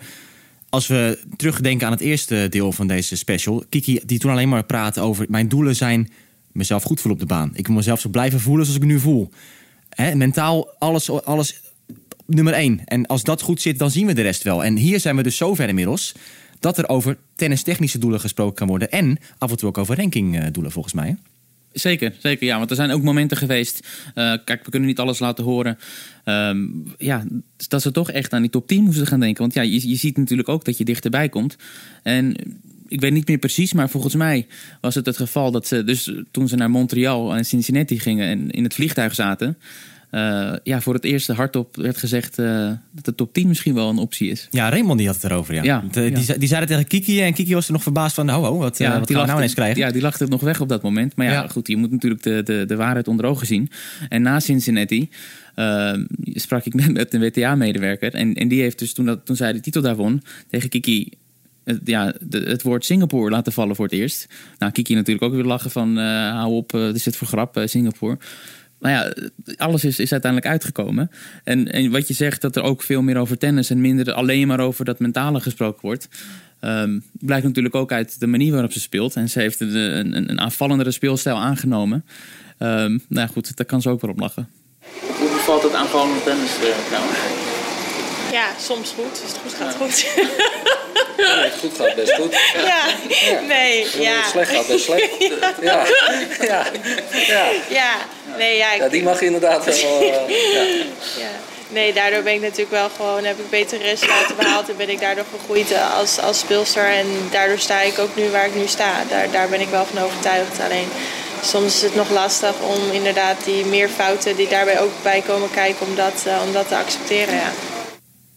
Als we terugdenken aan het eerste deel van deze special... Kiki die toen alleen maar praatte over... mijn doelen zijn mezelf goed voelen op de baan. Ik wil mezelf zo blijven voelen zoals ik nu voel. Hè? Mentaal alles, alles nummer één. En als dat goed zit, dan zien we de rest wel. En hier zijn we dus zover inmiddels... dat er over tennistechnische doelen gesproken kan worden... en af en toe ook over rankingdoelen volgens mij. Zeker, zeker. Ja, want er zijn ook momenten geweest. Uh, kijk, we kunnen niet alles laten horen. Um, ja, dat ze toch echt aan die top 10 moesten gaan denken. Want ja, je, je ziet natuurlijk ook dat je dichterbij komt. En ik weet niet meer precies, maar volgens mij was het het geval dat ze, dus toen ze naar Montreal en Cincinnati gingen en in het vliegtuig zaten. Uh, ja, voor het eerst hardop werd gezegd uh, dat de top 10 misschien wel een optie is. Ja, Raymond die had het erover. Ja. ja, de, ja. Die, die zei het tegen Kiki en Kiki was er nog verbaasd van... oh, oh wat, ja, uh, wat gaan we nou ineens krijgen? Ja, die lachte het nog weg op dat moment. Maar ja, ja. goed, je moet natuurlijk de, de, de waarheid onder ogen zien. En na Cincinnati sprak ik met een WTA-medewerker. En, en die heeft dus toen, dat, toen zij de titel daar won tegen Kiki... Het, ja, de, het woord Singapore laten vallen voor het eerst. Nou, Kiki natuurlijk ook weer lachen van... hou op, dit is het voor grap, Singapore nou ja, alles is, is uiteindelijk uitgekomen. En, en wat je zegt, dat er ook veel meer over tennis en minder alleen maar over dat mentale gesproken wordt. Um, blijkt natuurlijk ook uit de manier waarop ze speelt. En ze heeft een, een, een aanvallendere speelstijl aangenomen. Um, nou goed, daar kan ze ook wel op lachen. Hoe bevalt het aanvallende tennis uh, trouwens? Ja, soms goed. Als het goed gaat, goed. Ja, het goed gaat, best goed. Ja, ja. nee, ja. het slecht gaat, best slecht. Ja, ja, ja. Ja, nee, ja. Ik... ja die mag je inderdaad wel... Uh, ja. ja. Nee, daardoor ben ik natuurlijk wel gewoon, heb ik betere resultaten behaald en ben ik daardoor gegroeid als, als speelster. En daardoor sta ik ook nu waar ik nu sta. Daar, daar ben ik wel van overtuigd. Alleen soms is het nog lastig om inderdaad die meerfouten die daarbij ook bij komen kijken, om dat, uh, om dat te accepteren. Ja.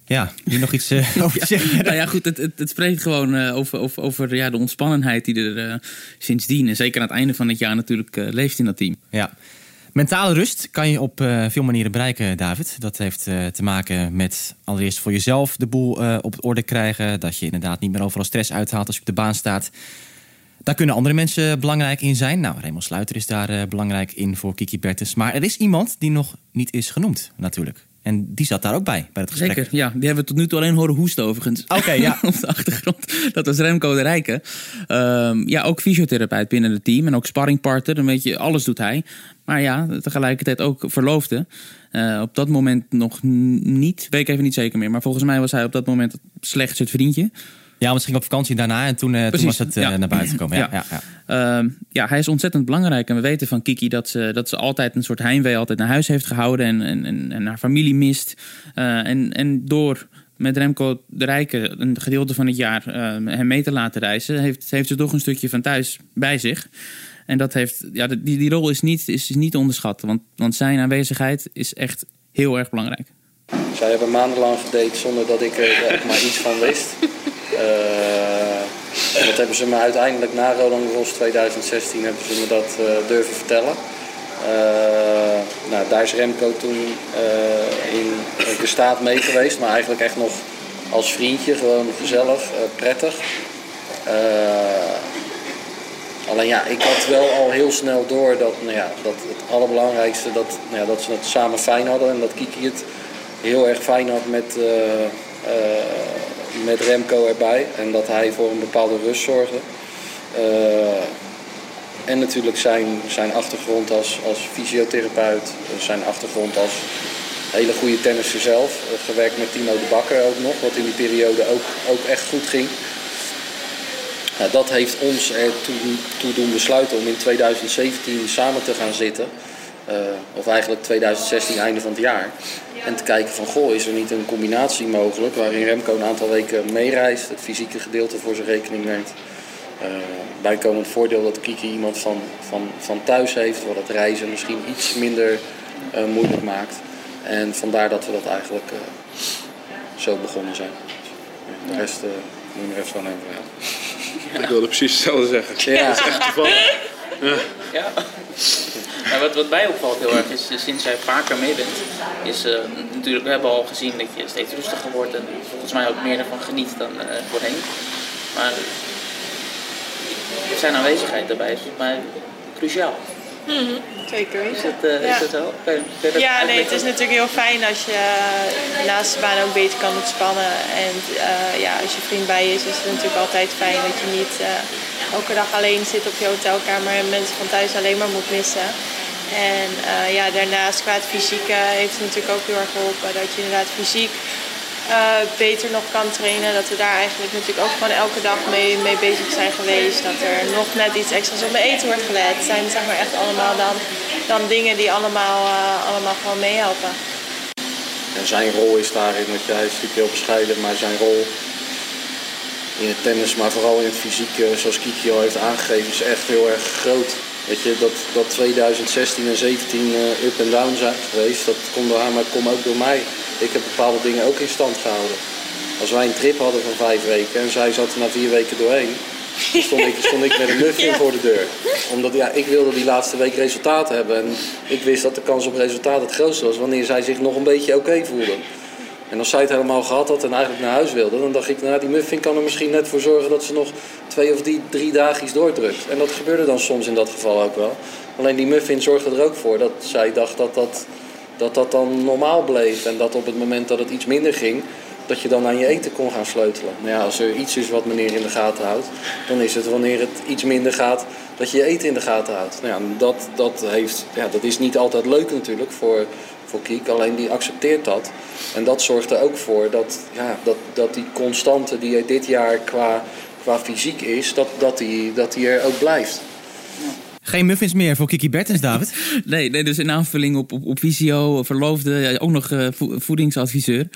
Ja, hier nog iets uh, over zeggen. nou ja, goed, het, het, het spreekt gewoon uh, over, over, over ja, de ontspannenheid die er uh, sindsdien... en zeker aan het einde van het jaar natuurlijk leeft in dat team. Ja. Mentale rust kan je op veel manieren bereiken, David. Dat heeft te maken met allereerst voor jezelf de boel op orde krijgen. Dat je inderdaad niet meer overal stress uithaalt als je op de baan staat. Daar kunnen andere mensen belangrijk in zijn. Nou, Raymond Sluiter is daar belangrijk in voor Kiki Bertens. Maar er is iemand die nog niet is genoemd, natuurlijk. En die zat daar ook bij, bij het gesprek. Zeker, ja. Die hebben we tot nu toe alleen horen hoesten overigens. Oké, okay, ja. Op de achtergrond. Dat was Remco de Rijken. Um, ja, ook fysiotherapeut binnen het team. En ook sparringpartner. Een beetje alles doet hij. Maar ja, tegelijkertijd ook verloofde. Uh, op dat moment nog niet. Weet ik even niet zeker meer. Maar volgens mij was hij op dat moment slechts het vriendje. Ja, misschien op vakantie daarna en toen, uh, toen was het uh, ja. naar buiten gekomen. Ja, ja. Ja, ja. Uh, ja, hij is ontzettend belangrijk. En we weten van Kiki dat ze, dat ze altijd een soort heimwee altijd naar huis heeft gehouden en, en, en, en haar familie mist. Uh, en, en door met Remco de Rijke een gedeelte van het jaar eh, hem mee te laten reizen, heeft, heeft ze toch een stukje van thuis bij zich. En dat heeft, ja, die, die rol is niet, is, is niet te onderschatten, want, want zijn aanwezigheid is echt heel erg belangrijk. Zij hebben maandenlang gedate zonder dat ik er maar iets van wist. Uh, dat hebben ze me uiteindelijk na Roland Garros 2016 hebben ze me dat uh, durven vertellen. Uh, nou, daar is Remco toen in de staat mee geweest, maar eigenlijk echt nog als vriendje, gewoon gezellig, prettig. alleen ja, ik had wel al heel snel door dat, nou ja, dat het allerbelangrijkste dat, nou ja, dat ze het samen fijn hadden en dat Kiki het heel erg fijn had met, met Remco erbij. En dat hij voor een bepaalde rust zorgde. Uh, en natuurlijk zijn, zijn achtergrond als, als fysiotherapeut, zijn achtergrond als hele goede tennisser zelf. gewerkt met Timo de Bakker ook nog, wat in die periode ook, ook echt goed ging. Nou, dat heeft ons er toe doen besluiten om in 2017 samen te gaan zitten. Of eigenlijk 2016, einde van het jaar. En te kijken van, goh, is er niet een combinatie mogelijk waarin Remco een aantal weken meereist, het fysieke gedeelte voor zijn rekening neemt. Uh, bijkomend voordeel dat Kiki iemand van, van, van thuis heeft, wat het reizen misschien iets minder uh, moeilijk maakt. En vandaar dat we dat eigenlijk uh, zo begonnen zijn. De rest moet er even van hebben. Ja. Ik wilde precies hetzelfde zeggen. Ja. Dat is echt toevallig. Ja. ja. Maar wat, wat mij opvalt heel erg is, sinds jij vaker mee bent, is uh, natuurlijk, we hebben al gezien dat je steeds rustiger wordt en volgens mij ook meer ervan geniet dan uh, voorheen. Maar zijn aanwezigheid daarbij is volgens mij cruciaal. Mm -hmm. Zeker. Is dat, uh, ja. is dat zo? Kun je, kun je dat ja, nee, het is natuurlijk heel fijn als je naast de baan ook beter kan ontspannen. En ja, als je vriend bij je is, is het natuurlijk altijd fijn dat je niet elke dag alleen zit op je hotelkamer en mensen van thuis alleen maar moet missen. En ja, daarnaast qua het fysieke heeft het natuurlijk ook heel erg geholpen dat je inderdaad fysiek beter nog kan trainen. Dat we daar eigenlijk natuurlijk ook gewoon elke dag mee, mee bezig zijn geweest. Dat er nog net iets extra's op mijn eten wordt gelet. Het zijn zeg maar echt allemaal dan, dan dingen die allemaal, uh, allemaal gewoon meehelpen. En zijn rol is daarin, want jij is natuurlijk heel bescheiden, maar zijn rol in het tennis, maar vooral in het fysiek, zoals Kiki al heeft aangegeven, is echt heel erg groot. Weet je, dat, dat 2016 en 17 uh, up en down zijn geweest, dat komt door haar, maar komt ook door mij. Ik heb bepaalde dingen ook in stand gehouden. Als wij een trip hadden van vijf weken en zij zat er na vier weken doorheen, dan stond ik, stond ik met een muffin ja. voor de deur. Omdat ja, ik wilde die laatste week resultaat hebben. En ik wist dat de kans op resultaat het grootste was wanneer zij zich nog een beetje oké okay voelde. En als zij het helemaal gehad had en eigenlijk naar huis wilde, dan dacht ik, nou, die muffin kan er misschien net voor zorgen dat ze nog twee of die, drie dagjes doordrukt. En dat gebeurde dan soms in dat geval ook wel. Alleen die muffin zorgde er ook voor dat zij dacht dat dat, dat, dat dan normaal bleef. En dat op het moment dat het iets minder ging, dat je dan aan je eten kon gaan sleutelen. Nou ja, als er iets is wat meneer in de gaten houdt, dan is het wanneer het iets minder gaat, dat je je eten in de gaten houdt. Nou ja, dat, dat, heeft, ja, dat is niet altijd leuk natuurlijk voor, voor Kiek, alleen die accepteert dat. En dat zorgt er ook voor dat, ja, dat, dat die constante die er dit jaar qua, qua fysiek is, dat, dat, die, dat die er ook blijft. Geen muffins meer voor Kiki Bertens, David? nee, nee, dus in aanvulling op, op, op visio, verloofde, ook nog uh, voedingsadviseur.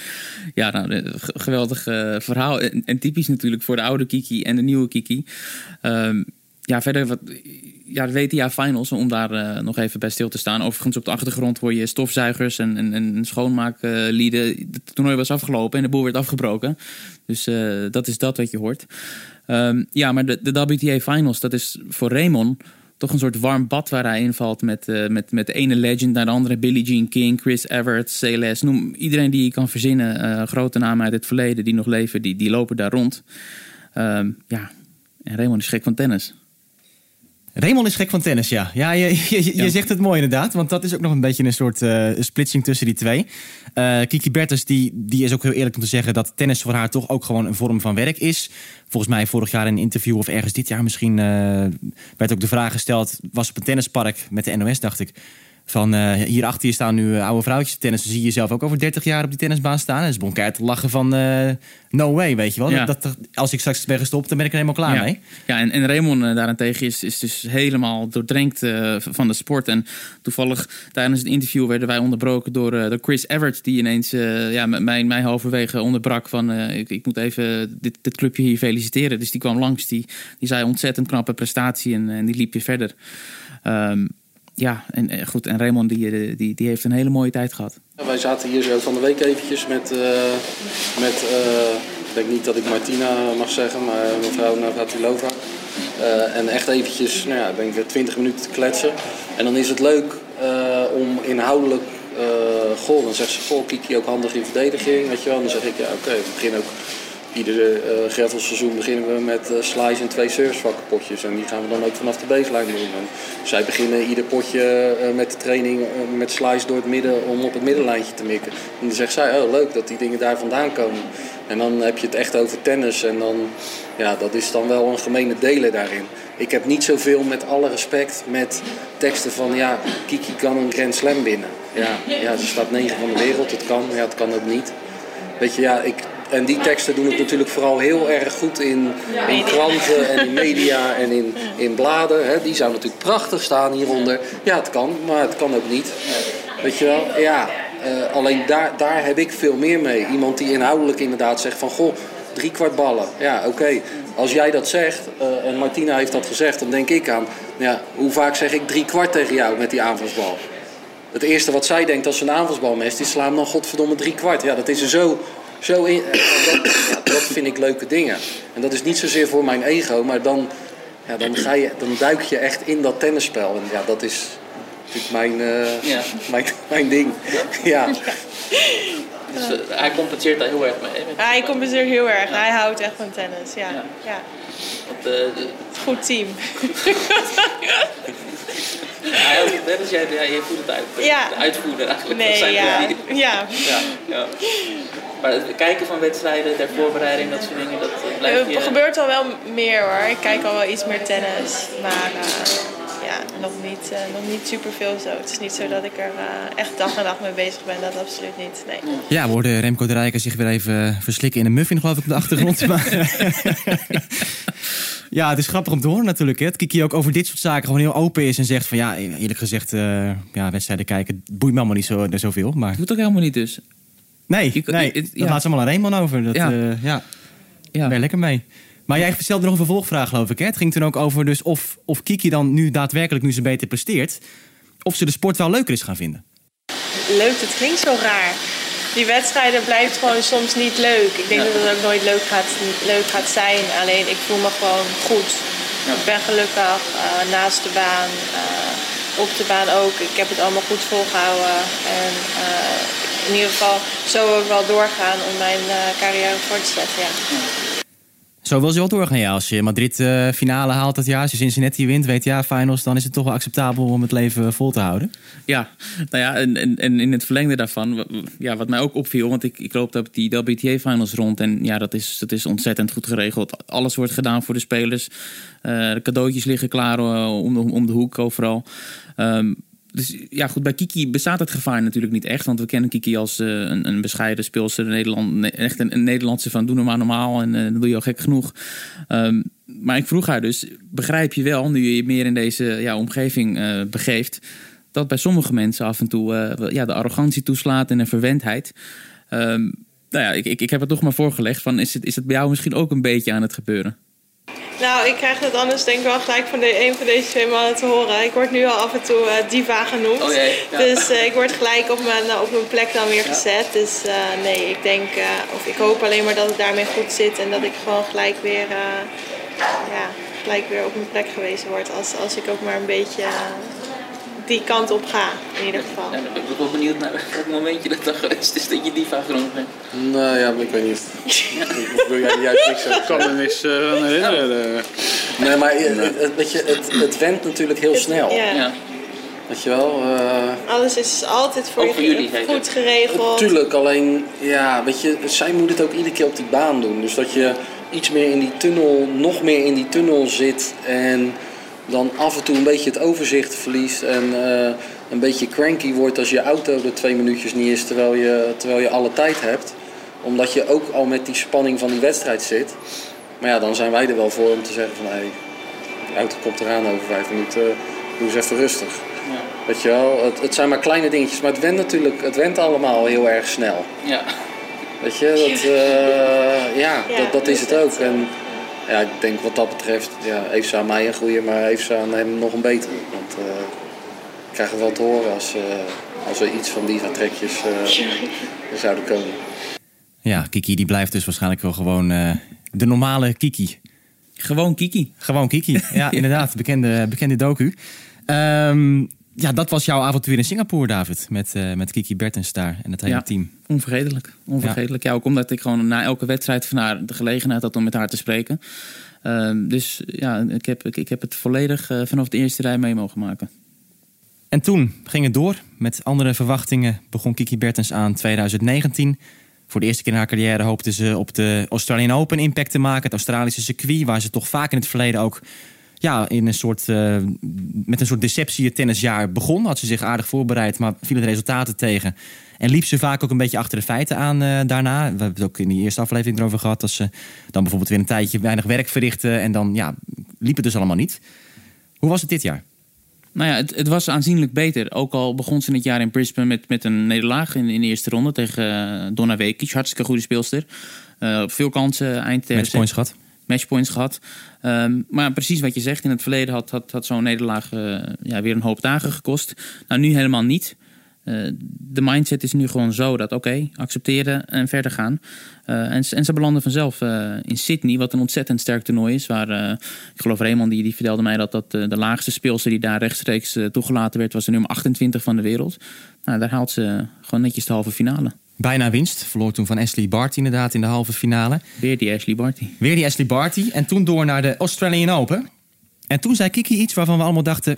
Ja, nou, geweldig uh, verhaal. En, en, typisch natuurlijk voor de oude Kiki en de nieuwe Kiki. Um, ja, verder wat, ja, de WTA Finals, om daar nog even bij stil te staan. Overigens op de achtergrond hoor je stofzuigers en, en, en schoonmaaklieden. Het toernooi was afgelopen en de boel werd afgebroken. Dus dat is dat wat je hoort. Um, ja, maar de, de WTA Finals, dat is voor Raymond toch een soort warm bad waar hij invalt met, uh, met, met de ene legend naar de andere. Billie Jean King, Chris Everett, Celeste. Noem iedereen die je kan verzinnen. grote namen uit het verleden die nog leven, die, die lopen daar rond. Um, ja, en Raymond is gek van tennis. Raymond is gek van tennis, ja. Ja, je, je, je ja. zegt het mooi inderdaad. Want dat is ook nog een beetje een soort uh, splitsing tussen die twee. Uh, Kiki Bertens die, die is ook heel eerlijk om te zeggen... dat tennis voor haar toch ook gewoon een vorm van werk is. Volgens mij vorig jaar in een interview of ergens dit jaar misschien... Uh, werd ook de vraag gesteld... was op een tennispark met de NOS, dacht ik... van uh, hier achter je staan nu uh, oude vrouwtjes tennis. zie je jezelf ook over 30 jaar op die tennisbaan staan. En is Bonkaert te lachen van uh, no way, weet je wel. Ja. Dat, dat, als ik straks ben gestopt, dan ben ik er helemaal klaar ja. mee. Ja, en, en Raymond daarentegen is, is dus helemaal doordrenkt van de sport. En toevallig tijdens het interview werden wij onderbroken door, door Chris Everett... die ineens ja, mij, mij halverwege onderbrak van... ik, ik moet even dit, dit clubje hier feliciteren. Dus die kwam langs, die, die zei ontzettend knappe prestatie en, en die liep je verder. Um, ja, en goed, en Raymond die, die, die heeft een hele mooie tijd gehad. Wij zaten hier zo van de week eventjes met, uh, met ik denk niet dat ik Martina mag zeggen, maar mevrouw Navratilova. Uh, en echt eventjes, nou ja, denk ik 20 minuten te kletsen. En dan is het leuk om inhoudelijk, goh, dan zegt ze, goh, Kiki ook handig in verdediging, weet je wel. En dan zeg ik, ja oké, okay, we ook iedere uh, greffelseizoen beginnen we met uh, slice en twee surfsvakkenpotjes. En die gaan we dan ook vanaf de baseline doen. En zij beginnen ieder potje uh, met de training met slice door het midden om op het middenlijntje te mikken. En dan zegt zij, oh leuk dat die dingen daar vandaan komen. En dan heb je het echt over tennis en dan, ja, dat is dan wel een gemene delen daarin. Ik heb niet zoveel met alle respect met teksten van ja, Kiki kan een Grand Slam winnen. Ja, ja, ze staat negen van de wereld, het kan, ja, het kan ook niet. Weet je, ja, ik, en die teksten doen het natuurlijk vooral heel erg goed in, in kranten en in media en in, in bladen. Hè. Die zou natuurlijk prachtig staan hieronder. Ja, het kan, maar het kan ook niet. Weet je wel? Ja, uh, alleen daar, daar heb ik veel meer mee. Iemand die inhoudelijk inderdaad zegt van... Goh, drie kwart ballen. Ja, oké. Okay. Als jij dat zegt, uh, en Martina heeft dat gezegd... dan denk ik aan... Ja, hoe vaak zeg ik drie kwart tegen jou met die aanvalsbal? Het eerste wat zij denkt als ze een aanvalsbal mest... is slaan dan godverdomme drie kwart. Ja, dat is er zo zo in, dat, ja, dat vind ik leuke dingen. En dat is niet zozeer voor mijn ego, maar dan, ja, dan, ga je, dan duik je echt in dat tennisspel. En ja, dat is natuurlijk mijn, uh, ja. mijn, mijn ding. ja. Dus uh, hij compenseert daar heel erg mee. Hij compenseert heel erg. Hij houdt echt van tennis. Ja. ja. ja. Dat, uh, Goed team. Ja, net als jij, ja, je voert het uit. Ja. De uitvoerder eigenlijk. Nee, zijn ja. Die... ja. ja. Maar het kijken van wedstrijden, ter voorbereiding, dat soort dingen, dat blijft je... Het gebeurt al wel meer hoor. Ik kijk al wel iets meer tennis. Maar uh, ja, nog niet, uh, nog niet superveel zo. Het is niet zo dat ik er uh, echt dag en dag mee bezig ben. Dat absoluut niet, nee. Ja, we hoorden Remco de Rijker zich weer even verslikken in een muffin geloof ik op de achtergrond. maar... Ja, het is grappig om te horen natuurlijk. Hè. Dat Kiki ook over dit soort zaken gewoon heel open is en zegt van ja, eerlijk gezegd, uh, ja, wedstrijden kijken boeit me allemaal niet zo, zoveel. Maar... Dat doet ook helemaal niet dus. Nee, je, nee het, ja. dat laat ze allemaal aan Raymond over. Dat, ja. Uh, ja. ja. Ben lekker mee. Maar jij stelde nog een vervolgvraag, geloof ik. Hè? Het ging toen ook over dus of, of Kiki dan nu daadwerkelijk, nu ze beter presteert, of ze de sport wel leuker is gaan vinden. Leuk, het klinkt zo raar die wedstrijden blijft gewoon soms niet leuk. Ik denk ja. dat het ook nooit leuk gaat, leuk gaat zijn. Alleen ik voel me gewoon goed. Ja. Ik ben gelukkig uh, naast de baan, uh, op de baan ook. Ik heb het allemaal goed volgehouden. En uh, in ieder geval zo ook wel doorgaan om mijn carrière voort te zetten. Ja. Zo wil ze wel doorgaan, ja. Als je Madrid uh, finale haalt dat jaar, als je Cincinnati wint, weet ja, finals, dan is het toch wel acceptabel om het leven vol te houden. Ja, nou ja, en, en, en in het verlengde daarvan, ja, wat mij ook opviel, want ik, ik loop op die WTA-finals rond en ja, dat is, dat is ontzettend goed geregeld. Alles wordt gedaan voor de spelers. Uh, de cadeautjes liggen klaar uh, om, om, om, de hoek overal. Um, dus ja, goed, bij Kiki bestaat het gevaar natuurlijk niet echt. Want we kennen Kiki als uh, een, een, bescheiden speelster. Nederland, echt een, een, Nederlandse van doe maar normaal en uh, dan doe je al gek genoeg. Um, maar ik vroeg haar dus, begrijp je wel, nu je je meer in deze ja, omgeving uh, begeeft... dat bij sommige mensen af en toe ja, de arrogantie toeslaat en een verwendheid... Um, nou ja, ik, ik, ik heb het toch maar voorgelegd. Van, is, het, is het bij jou misschien ook een beetje aan het gebeuren? Nou, ik krijg het anders denk ik wel gelijk van de, een van deze twee mannen te horen. Ik word nu al af en toe uh, diva genoemd. Oh, jee, ja. Dus uh, ik word gelijk op mijn, uh, op mijn plek dan weer gezet. Dus nee, ik denk, of ik hoop alleen maar dat het daarmee goed zit. En dat ik gewoon gelijk weer, ja, gelijk weer op mijn plek gewezen word. Als, als ik ook maar een beetje die kant op ga, in ieder geval. Ja, dan ben ik wel benieuwd naar het momentje dat dat geweest is dat je diva genoemd bent. Nou ja, maar ik weet niet. ik wil jij juist niks zeggen. Ik kan me niks uh, aan herinneren. Nee, maar het, weet je, het, het went natuurlijk heel snel. Ja. ja. Weet je wel? Uh, Alles is altijd voor jullie goed geregeld. Tuurlijk, alleen ja, weet je, zij moet het ook iedere keer op die baan doen. Dus dat je iets meer in die tunnel, nog meer in die tunnel zit en dan af en toe een beetje het overzicht verliest. En uh, een beetje cranky wordt als je auto er twee minuutjes niet is terwijl je, terwijl je alle tijd hebt. Omdat je ook al met die spanning van die wedstrijd zit. Maar ja, dan zijn wij er wel voor om te zeggen van hé, hey, die auto komt eraan over vijf minuten, doe eens even rustig. Ja. Weet je wel, het, het zijn maar kleine dingetjes, maar het went natuurlijk, het went allemaal heel erg snel. Ja. Weet je, dat, eh, ja, Ja, dat, dat is het ook. En ja, ik denk wat dat betreft, ja, heeft ze aan mij een goede, maar heeft ze aan hem nog een betere. Want eh ik krijg het wel te horen als, eh, als er iets van die trekjes eh, zouden komen. Ja, Kiki die blijft dus waarschijnlijk wel gewoon eh, de normale Kiki. Gewoon Kiki. Gewoon Kiki, ja, inderdaad. Bekende, bekende docu. Ehm, ja, dat was jouw avontuur in Singapore, David. Met, eh, met Kiki Bertens daar en het hele Ja. team. Onvergetelijk. Onvergetelijk. Ja. ook omdat ik gewoon na elke wedstrijd van haar de gelegenheid had om met haar te spreken. Ehm, dus ja, ik heb, ik, ik heb het volledig eh, vanaf de eerste rij mee mogen maken. En toen ging het door. Met andere verwachtingen begon Kiki Bertens aan 2019. Voor de eerste keer in haar carrière hoopte ze op de Australian Open impact te maken. Het Australische circuit, waar ze toch vaak in het verleden ook ja, in een soort, eh, met een soort deceptie het tennisjaar begon. Had ze zich aardig voorbereid, maar vielen de resultaten tegen. En liep ze vaak ook een beetje achter de feiten aan eh, daarna. We hebben het ook in die eerste aflevering erover gehad. Dat ze dan bijvoorbeeld weer een tijdje weinig werk verrichten. En dan ja, liep het dus allemaal niet. Hoe was het dit jaar? Nou ja, het, het was aanzienlijk beter. Ook al begon ze het jaar in Brisbane met, met een nederlaag in, in de eerste ronde tegen eh, Donna Vekic. Hartstikke goede speelster. Veel kansen, eind Matchpoints gehad. Matchpoints gehad. Ehm, maar precies wat je zegt, in het verleden had, had, had zo'n nederlaag eh, ja, weer een hoop dagen gekost. Nou, nu helemaal niet. Eh, de mindset is nu gewoon zo dat oké, accepteren en verder gaan. Eh, en, ze- en ze belanden vanzelf in Sydney, wat een ontzettend sterk toernooi is. Waar, ik geloof Raymond, die, die vertelde mij dat, dat de laagste speelster die daar rechtstreeks toegelaten werd, was de nummer 28 van de wereld. Nou, daar haalt ze gewoon netjes de halve finale. Bijna winst. Verloor toen van Ashley Barty inderdaad in de halve finale. Weer die Ashley Barty. Weer die Ashley Barty. En toen door naar de Australian Open. En toen zei Kiki iets waarvan we allemaal dachten...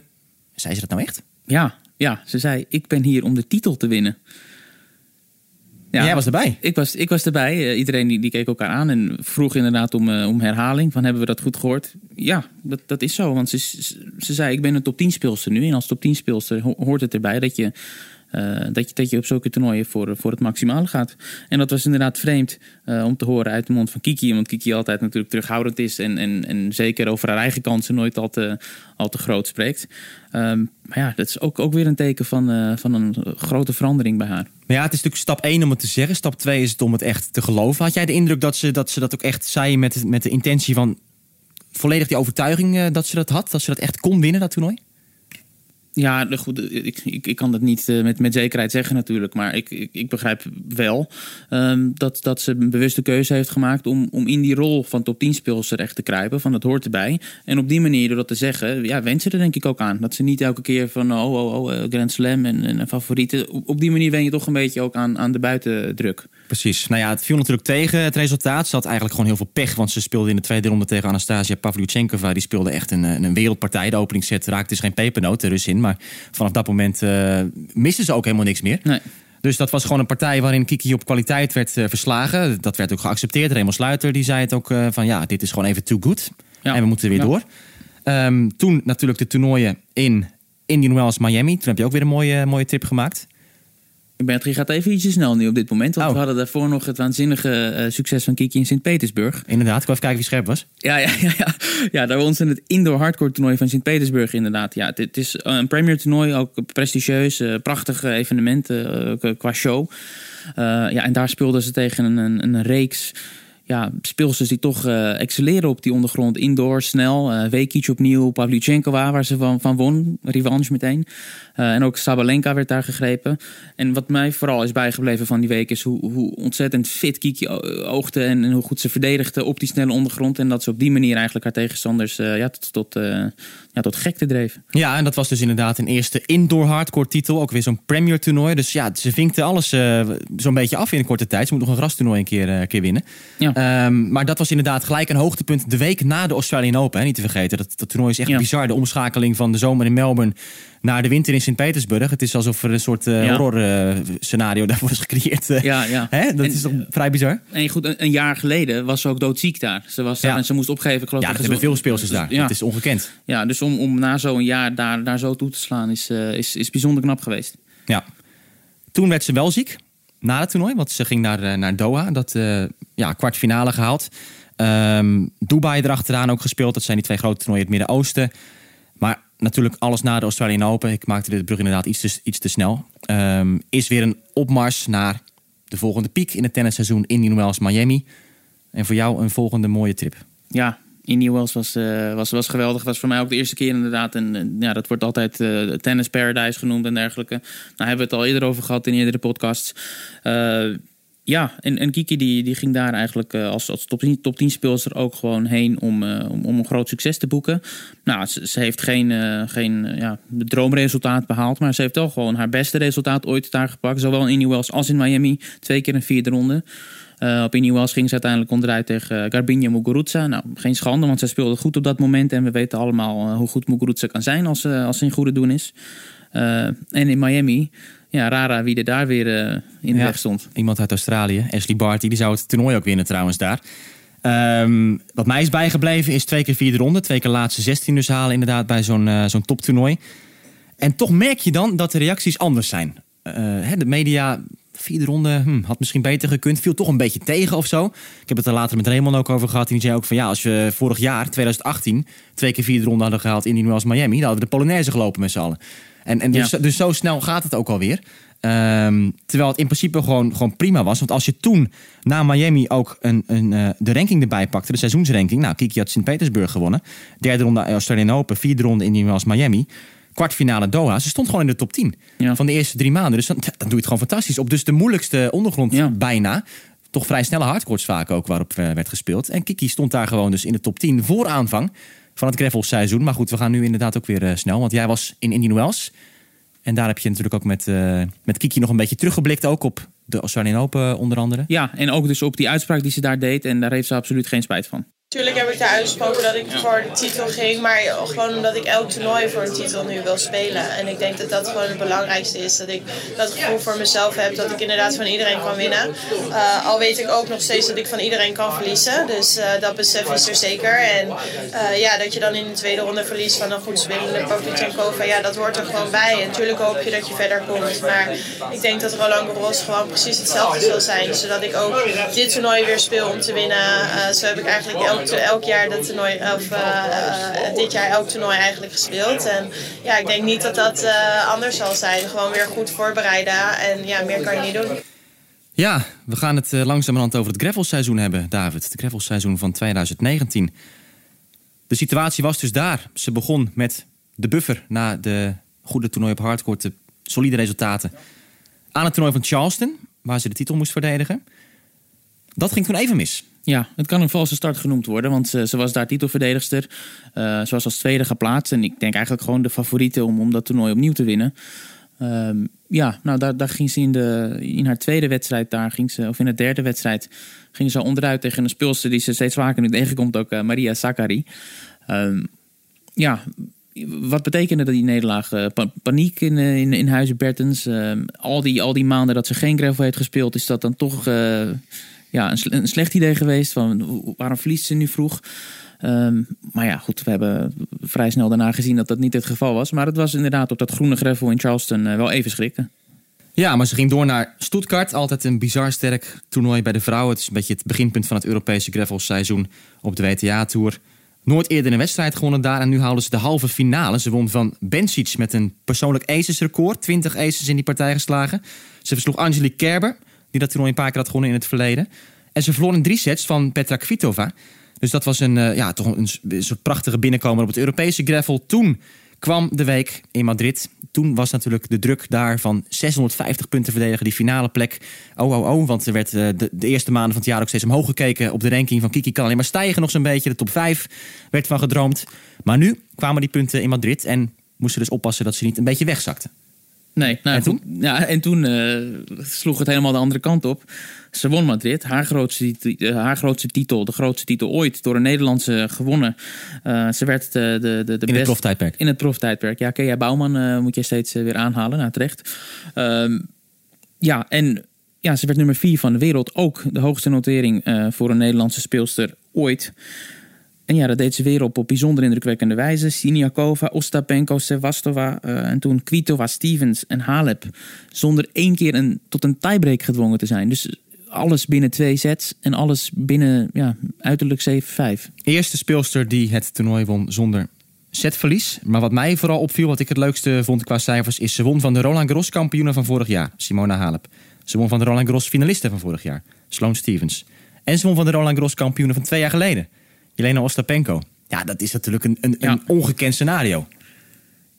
Zei ze dat nou echt? Ja, ja, ze zei: Ik ben hier om de titel te winnen. En jij was erbij. Ik was, ik was erbij. Eh, iedereen die, die keek elkaar aan en vroeg inderdaad om, eh, om herhaling. Van hebben we dat goed gehoord? Ja, dat, dat is zo. Want ze, ze, ze zei: Ik ben een top 10 speelster nu. En als top 10 speelster ho- hoort het erbij dat je. Eh, dat, je, dat je op zulke toernooien voor, voor het maximale gaat. En dat was inderdaad vreemd eh, om te horen uit de mond van Kiki. Want Kiki altijd natuurlijk terughoudend is. En, en, en zeker over haar eigen kansen nooit al te, al te groot spreekt. Ehm, maar ja, dat is ook, ook weer een teken van, eh, van een grote verandering bij haar. Maar ja, het is natuurlijk stap 1 om het te zeggen. Stap 2 is het om het echt te geloven. Had jij de indruk dat ze dat, ze dat ook echt zei met, met de intentie van... volledig die overtuiging dat ze dat had? Dat ze dat echt kon winnen, dat toernooi? Ja, goed, ik, ik, ik kan dat niet eh, met, met zekerheid zeggen natuurlijk. Maar ik, ik, ik begrijp wel ehm, dat, dat ze een bewuste keuze heeft gemaakt... Om, om in die rol van top 10 speelster echt te kruipen. Van dat hoort erbij. En op die manier, door dat te zeggen, ja, went ze er denk ik ook aan. Dat ze niet elke keer van oh, oh, oh, eh, Grand Slam en, en favorieten... Op, op die manier wen je toch een beetje ook aan, aan de buitendruk. Precies. Nou ja, het viel natuurlijk tegen het resultaat. Ze had eigenlijk gewoon heel veel pech, want ze speelde in de tweede ronde tegen Anastasia Pavlyuchenkova. Die speelde echt een, eh, een wereldpartij. De openingsset raakte dus geen pepernoot, de Russin. Maar vanaf dat moment uh, miste ze ook helemaal niks meer. Nee. Dus dat was gewoon een partij waarin Kiki op kwaliteit werd uh, verslagen. Dat werd ook geaccepteerd. Raymond Sluiter die zei het ook uh, van ja, dit is gewoon even too good. Ja. En we moeten weer ja. door. Um, toen natuurlijk de toernooien in Indian Wells, Miami. Toen heb je ook weer een mooie, mooie trip gemaakt. Bertrand gaat even ietsje snel nu op dit moment. Want oh. we hadden daarvoor nog het waanzinnige uh, succes van Kiki in Sint-Petersburg. Inderdaad, ik wil even kijken wie scherp was. Ja, ja, ja, ja. ja daar was in het indoor hardcore toernooi van Sint-Petersburg inderdaad. Ja, het, is een premier toernooi, ook prestigieus, uh, prachtig evenement uh, qua show. ja, en daar speelden ze tegen een, een, een reeks ja, speelsters die toch uh, excelleren op die ondergrond. Indoor, snel. Uh, opnieuw, Pavlyuchenkova, waar ze van, van won. Revanche meteen. Uh, en ook Sabalenka werd daar gegrepen. En wat mij vooral is bijgebleven van die week... is hoe, hoe ontzettend fit Kiki oogde... En, en, hoe goed ze verdedigde op die snelle ondergrond. En dat ze op die manier eigenlijk haar tegenstanders ja, tot, tot, ja, tot gekte dreef. Ja, en dat was dus inderdaad een eerste indoor hardcore titel. Ook weer zo'n premier toernooi. Dus ja, ze vinkte alles zo'n beetje af in een korte tijd. Ze moet nog een grastoernooi een keer, keer winnen. Ja. Ehm, maar dat was inderdaad gelijk een hoogtepunt de week na de Australian Open. Hè, niet te vergeten. Dat, dat toernooi is echt Ja. bizar. De omschakeling van de zomer in Melbourne naar de winter in Sint-Petersburg. Het is alsof er een soort eh, Ja. horror eh, scenario daarvoor is gecreëerd. eh. Ja, ja. Hè? Dat En, is toch vrij bizar? En goed, een, een jaar geleden was ze ook doodziek daar. Ze was daar Ja. en ze moest opgeven. Ik geloof Ja, dat ze- hebben veel speelsters daar. Ja. Dat is ongekend. Ja, dus om, om na zo'n jaar daar, daar zo toe te slaan is, eh, is, is bijzonder knap geweest. Ja. Toen werd ze wel ziek na het toernooi, want ze ging naar, eh, naar Doha. Dat eh, ja, kwartfinale gehaald. Ehm, Dubai erachteraan ook gespeeld. Dat zijn die twee grote toernooien in het Midden-Oosten. Maar natuurlijk alles na de Australian Open. Ik maakte de brug inderdaad iets te, iets te snel. Ehm, is weer een opmars naar de volgende piek in het tennisseizoen in New Wells, Miami. En voor jou een volgende mooie trip. Ja, Indian Wells was, eh, was, was geweldig. was voor mij ook de eerste keer inderdaad. En, ja, dat wordt altijd eh, tennis paradise genoemd en dergelijke. Nou hebben we het al eerder over gehad in eerdere podcasts. Ja, en, en Kiki die, die ging daar eigenlijk eh, als, als top 10, top 10 speelster ook gewoon heen om, eh, om, om een groot succes te boeken. Nou, ze, heeft geen, eh, geen ja, droomresultaat behaald, maar ze heeft wel gewoon haar beste resultaat ooit daar gepakt. Zowel in Indian Wells als in Miami. Twee keer een vierde ronde. Op Indian Wells ging ze uiteindelijk onderuit tegen Garbiñe Muguruza. Nou, geen schande, want zij speelde goed op dat moment. En we weten allemaal hoe goed Muguruza kan zijn als, als ze in goede doen is. En in Miami, ja, Rara wie er daar weer eh, in de Ja, weg stond. Iemand uit Australië, Ashley Barty, die zou het toernooi ook winnen trouwens daar. Ehm, wat mij is bijgebleven is twee keer vierde ronde. Twee keer laatste 16 dus halen inderdaad bij zo'n eh, zo'n toptoernooi. En toch merk je dan dat de reacties anders zijn. Eh, hè, de media, vierde ronde, hm, had misschien beter gekund. Viel toch een beetje tegen of zo. Ik heb het er later met Raymond ook over gehad. En die zei ook van ja, als we vorig jaar, 2018, twee keer vierde ronde hadden gehaald in die als Miami, dan hadden we de Polonaise gelopen met z'n allen. En, en dus, Ja. dus zo snel gaat het ook alweer. Ehm, terwijl het in principe gewoon, gewoon prima was. Want als je toen na Miami ook een, een, eh, de ranking erbij pakte, de seizoensranking. Nou, Kiki had Sint-Petersburg gewonnen. Derde ronde Australian Open, vierde ronde in als Miami. Kwartfinale Doha. Ze stond gewoon in de top 10 van de eerste drie maanden. Dus dan, dan doe je het gewoon fantastisch. Op dus de moeilijkste ondergrond bijna. Toch vrij snelle hardcourts vaak ook waarop eh, werd gespeeld. En Kiki stond daar gewoon dus in de top 10 voor aanvang van het gravelseizoen. Maar goed, we gaan nu inderdaad ook weer eh, snel. Want jij was in Indian Wells. En daar heb je natuurlijk ook met, eh, met Kiki nog een beetje teruggeblikt. Ook op de Australian Open onder andere. Ja, en ook dus op die uitspraak die ze daar deed. En daar heeft ze absoluut geen spijt van. Natuurlijk heb ik daar uitgesproken dat ik voor de titel ging, maar gewoon omdat ik elk toernooi voor een titel nu wil spelen. En ik denk dat dat gewoon het belangrijkste is. Dat ik dat gevoel voor mezelf heb dat ik inderdaad van iedereen kan winnen. Uh, al weet ik ook nog steeds dat ik van iedereen kan verliezen. Dus uh, dat besef is er zeker. En uh, ja, dat je dan in de tweede ronde verliest van een goed spelende Pavlyuchenkova, ja, dat hoort er gewoon bij. En natuurlijk hoop je dat je verder komt. Maar ik denk dat Roland Garros gewoon precies hetzelfde zal zijn. Zodat ik ook dit toernooi weer speel om te winnen. Zo heb ik eigenlijk elk elk jaar dat toernooi, of uh, uh, dit jaar elk toernooi eigenlijk gespeeld. En ja, ik denk niet dat dat uh, anders zal zijn. Gewoon weer goed voorbereiden en ja, meer kan je niet doen. Ja, we gaan het langzamerhand over het gravelseizoen hebben, David. Het gravelseizoen van 2019. De situatie was dus daar. Ze begon met de buffer na de goede toernooi op hardcourt, de solide resultaten. Aan het toernooi van Charleston, waar ze de titel moest verdedigen. Dat ging toen even mis. Ja, het kan een valse start genoemd worden, want ze, was daar titelverdedigster. Uh, ze was als tweede geplaatst en ik denk eigenlijk gewoon de favoriete om, om dat toernooi opnieuw te winnen. Uh, ja, nou daar, daar ging ze in, de, in haar tweede wedstrijd, daar ging ze, of in de derde wedstrijd, ging ze onderuit tegen een speelster die ze steeds vaker nu tegenkomt, ook uh, Maria Sakkari. ja, wat betekende die nederlaag? Pa paniek in, in, in huizen Bertens. al, die, al die maanden dat ze geen gravel heeft gespeeld, is dat dan toch ja, een, slecht idee geweest. Van, waarom verliest ze nu vroeg? Um, maar ja, goed, we hebben vrij snel daarna gezien dat dat niet het geval was. Maar het was inderdaad op dat groene gravel in Charleston uh, wel even schrikken. Ja, maar ze ging door naar Stuttgart. Altijd een bizar sterk toernooi bij de vrouwen. Het is een beetje het beginpunt van het Europese gravelseizoen op de WTA-tour. Nooit eerder een wedstrijd gewonnen daar en nu haalden ze de halve finale. Ze won van Bencic met een persoonlijk aces-record. 20 aces in die partij geslagen. Ze versloeg Angelique Kerber, die dat toernooi een paar keer had gewonnen in het verleden. En ze verloor in drie sets van Petra Kvitova. Dus dat was een, uh, ja, toch een, soort prachtige binnenkomer op het Europese gravel. Toen kwam de week in Madrid. Toen was natuurlijk de druk daar van 650 punten verdedigen, die finale plek. Oh, oh, oh, want er werd uh, de, de, eerste maanden van het jaar ook steeds omhoog gekeken op de ranking van Kiki kan alleen maar stijgen nog zo'n beetje. De top 5 werd van gedroomd. Maar nu kwamen die punten in Madrid en moesten dus oppassen dat ze niet een beetje wegzakten. Nee, nou, En toen? goed, Ja, en toen eh, sloeg het helemaal de andere kant op. Ze won Madrid, haar grootste, eh, haar grootste titel, de grootste titel ooit, door een Nederlandse gewonnen. Eh, ze werd de, de, de, de In het proftijdperk. In het proftijdperk. Ja, Kea Bouwman moet je steeds weer aanhalen, nou terecht. Ehm, ja, en ja, ze werd nummer vier van de wereld. Ook de hoogste notering voor een Nederlandse speelster ooit. En ja, dat deed ze weer op, op bijzonder indrukwekkende wijze. Siniakova, Ostapenko, Sevastova eh, en toen Kvitova, Stevens en Halep. Zonder één keer een, tot een tiebreak gedwongen te zijn. Dus alles binnen twee sets en alles binnen ja, uiterlijk 7-5. Eerste speelster die het toernooi won zonder setverlies. Maar wat mij vooral opviel, wat ik het leukste vond qua cijfers... is ze won van de Roland Garros kampioene van vorig jaar, Simona Halep. Ze won van de Roland Garros finaliste van vorig jaar, Sloane Stevens. En ze won van de Roland Garros kampioene van twee jaar geleden, Jelena Ostapenko. Ja, dat is natuurlijk een, een, een ongekend scenario.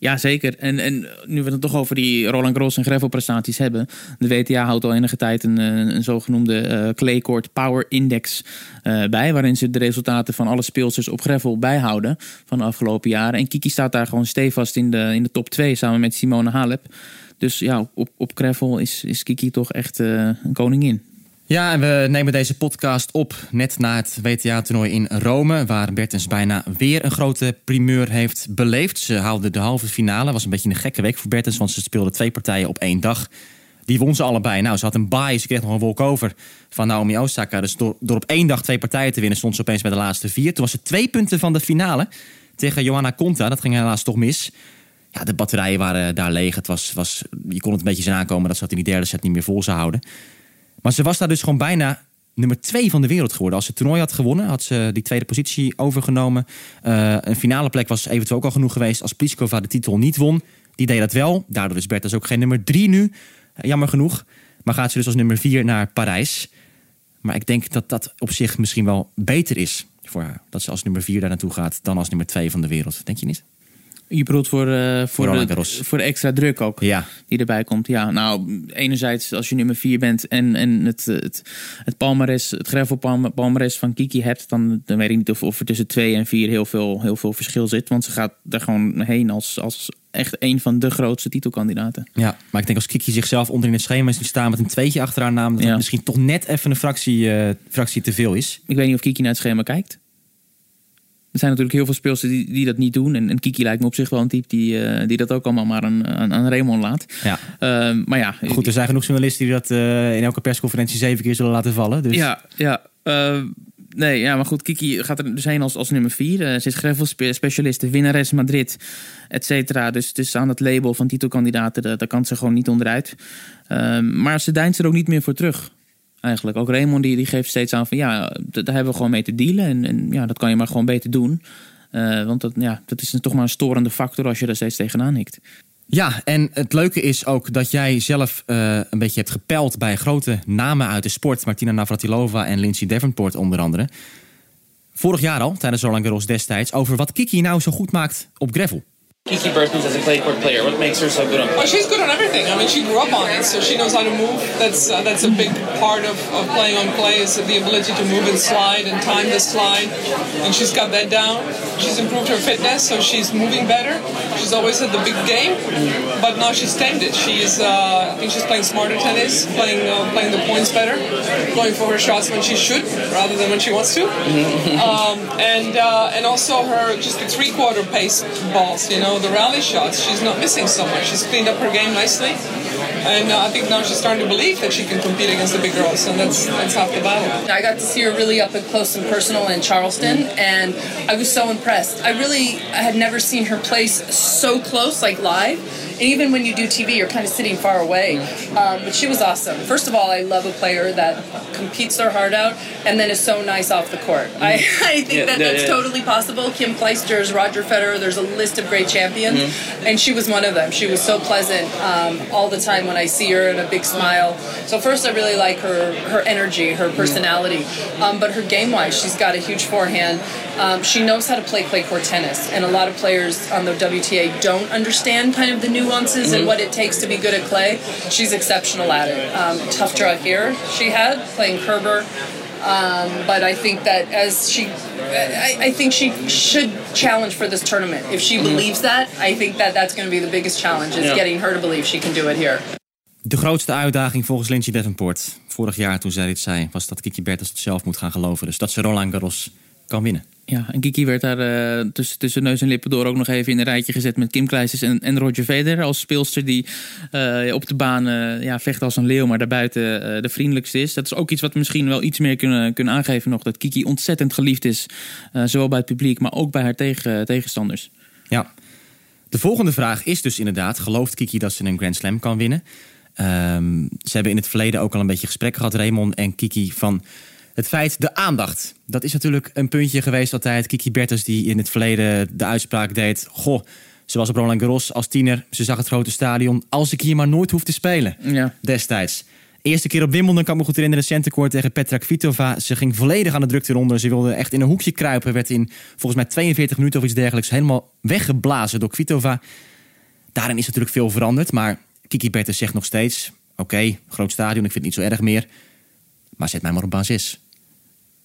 Ja, zeker. En, en nu we het toch over die Roland Garros en gravel prestaties hebben. De WTA houdt al enige tijd een, een, een zogenoemde eh clay court power index eh, bij. Waarin ze de resultaten van alle speelsters op gravel bijhouden van de afgelopen jaren. En Kiki staat daar gewoon stevast in de, in de top 2 samen met Simone Halep. Dus ja, op, op gravel is, is Kiki toch echt eh, een koningin. Ja, en we nemen deze podcast op net na het WTA-toernooi in Rome... waar Bertens bijna weer een grote primeur heeft beleefd. Ze haalde de halve finale. was een beetje een gekke week voor Bertens... want ze speelde twee partijen op één dag. Die won ze allebei. Nou, ze had een bye, ze kreeg nog een walkover van Naomi Osaka. Dus door, door op één dag twee partijen te winnen... stond ze opeens bij de laatste vier. Toen was het twee punten van de finale tegen Johanna Conta. Dat ging helaas toch mis. Ja, de batterijen waren daar leeg. Het was, was, je kon het een beetje zien aankomen dat ze het in die derde set niet meer vol zou houden. Maar ze was daar dus gewoon bijna nummer twee van de wereld geworden. Als ze het toernooi had gewonnen, had ze die tweede positie overgenomen. Eh, een finale plek was eventueel ook al genoeg geweest als Pliskova de titel niet won. Die deed dat wel. Daardoor is Bertens ook geen nummer drie nu. Eh, jammer genoeg. Maar gaat ze dus als nummer vier naar Parijs. Maar ik denk dat dat op zich misschien wel beter is voor haar. Dat ze als nummer vier daar naartoe gaat dan als nummer twee van de wereld. Denk je niet? Je bedoelt voor, eh, voor, de, voor de extra druk ook Ja. die erbij komt. Ja, nou, enerzijds als je nummer 4 bent en, en het, het, het palmares, het gravel palm- palmares van Kiki hebt, dan, dan weet ik niet of, of er tussen 2 en 4 heel veel, heel veel verschil zit. Want ze gaat er gewoon heen als, als echt een van de grootste titelkandidaten. Ja, maar ik denk als Kiki zichzelf onder in het schema is staan met een tweetje achter haar naam, dat misschien toch net even een fractie, eh, fractie te veel is. Ik weet niet of Kiki naar het schema kijkt. Er zijn natuurlijk heel veel speelsters die, die dat niet doen. En, en Kiki lijkt me op zich wel een type die, eh, die dat ook allemaal maar aan, aan, aan Raymond laat. Ja. Ehm, maar ja, Goed, er zijn genoeg journalisten die dat eh, in elke persconferentie zeven keer zullen laten vallen. Dus Ja, ja. eh, nee, ja, maar goed, Kiki gaat er dus heen als, als nummer vier. Eh, ze is gravel-specialiste, winnares Madrid, et cetera. Dus, dus aan dat label van titelkandidaten, daar, daar kan ze gewoon niet onderuit. Ehm, maar ze deint er ook niet meer voor terug. Eigenlijk. Ook Raymond die, die geeft steeds aan van ja, daar hebben we gewoon mee te dealen. En, en ja, dat kan je maar gewoon beter doen. Eh, want dat, ja, dat is toch maar een storende factor als je daar steeds tegenaan hikt. Ja, en het leuke is ook dat jij zelf eh, een beetje hebt gepeld bij grote namen uit de sport. Martina Navratilova en Lindsay Davenport onder andere. Vorig jaar al, tijdens Roland Garros destijds, over wat Kiki nou zo goed maakt op gravel. Kiki Bertens as a clay court player, what makes her so good on Well, she's good on everything. I mean, she grew up on it, so she knows how to move. That's uh, that's a big part of, of playing on clay is the ability to move and slide and time the slide. And she's got that down. She's improved her fitness, so she's moving better. She's always had the big game, but now she's tamed it. She is, uh, I think she's playing smarter tennis, playing uh, playing the points better, going for her shots when she should rather than when she wants to. um, and uh, and also her just the three quarter pace balls, you know, the rally shots. She's not missing so much. She's cleaned up her game nicely, and uh, I think now she's starting to believe that she can compete against the big girls, and that's that's half the battle. I got to see her really up and close and personal in Charleston, and I was so impressed. I really I had never seen her play s- so close, like live. And even when you do TV, you're kind of sitting far away. Um, but she was awesome. First of all, I love a player that competes their heart out and then is so nice off the court. I, I think Yeah, that that's yeah. totally possible. Kim Kleister's, Roger Federer. There's a list of great champions, and she was one of them. She was so pleasant um, all the time when I see her and a big smile. So first, I really like her her energy, her personality, um, but her game wise, she's got a huge forehand. Um, she knows how to play clay court tennis, and a lot of players on the WTA don't understand kind of the nuances and Mhm. what it takes to be good at clay. She's exceptional at it. Um, tough draw here she had playing Kerber. Um, but I think that as she, I, I think she should challenge for this tournament. If she believes that, I think that that's going to be the biggest challenge is Ja. getting her to believe she can do it here. De grootste uitdaging volgens Lindsay Davenport, vorig jaar toen zij dit zei, was dat Kiki Bertens het zelf moet gaan geloven. Dus dat ze Roland Garros kan winnen. Ja, en Kiki werd daar eh, tussen, tussen neus en lippen door ook nog even in een rijtje gezet met Kim Kleisters en, en Roger Federer als speelster die eh, op de baan eh, ja, vecht als een leeuw, maar daarbuiten de vriendelijkste is. Dat is ook iets wat we misschien wel iets meer kunnen, kunnen aangeven nog, dat Kiki ontzettend geliefd is, zowel bij het publiek, maar ook bij haar tegen, tegenstanders. Ja. De volgende vraag is dus inderdaad: gelooft Kiki dat ze een Grand Slam kan winnen? Ehm, ze hebben in het verleden ook al een beetje gesprek gehad, Raymond en Kiki, van het feit de aandacht. Dat is natuurlijk een puntje geweest altijd. Kiki Bertens die in het verleden de uitspraak deed: Goh, ze was op Roland Garros als tiener. Ze zag het grote stadion. Als ik hier maar nooit hoef te spelen. Ja. Destijds. Eerste keer op Wimbledon kan me goed herinneren. Centercourt tegen Petra Kvitova. Ze ging volledig aan de drukte eronder. Ze wilde echt in een hoekje kruipen. Werd in volgens mij 42 minuten of iets dergelijks helemaal weggeblazen door Kvitova. Daarin is natuurlijk veel veranderd. Maar Kiki Bertens zegt nog steeds... Oké, groot stadion, ik vind het niet zo erg meer. Maar zet mij maar op basis.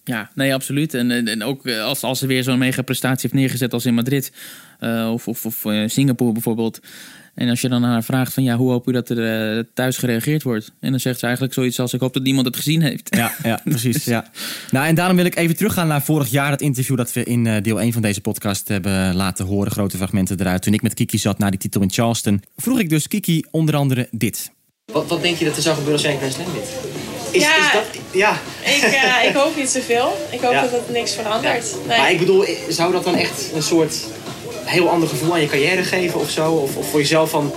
Ja, nee, absoluut. En, en, ook eh, als, als ze weer zo'n mega prestatie heeft neergezet als in Madrid eh, of, of, of eh, Singapore bijvoorbeeld. En als je dan aan haar vraagt van ja, hoe hoop je dat er thuis gereageerd wordt? En dan zegt ze eigenlijk zoiets als ik hoop dat niemand het gezien heeft. Ja, ja precies. Ja. Nou, en daarom wil ik even teruggaan naar vorig jaar. Het interview dat we in deel 1 van deze podcast hebben laten horen. Grote fragmenten eruit. Toen ik met Kiki zat na die titel in Charleston. Vroeg ik dus Kiki onder andere dit. Wat, wat denk je dat er zou gebeuren als jij een Grand Slam wint? Is, Ja. is dat... Ja. Ik, eh, ik hoop niet zoveel. Ik hoop Ja. dat het niks verandert. Nee. Maar ik bedoel, zou dat dan echt een soort heel ander gevoel aan je carrière geven of zo? Of, of voor jezelf van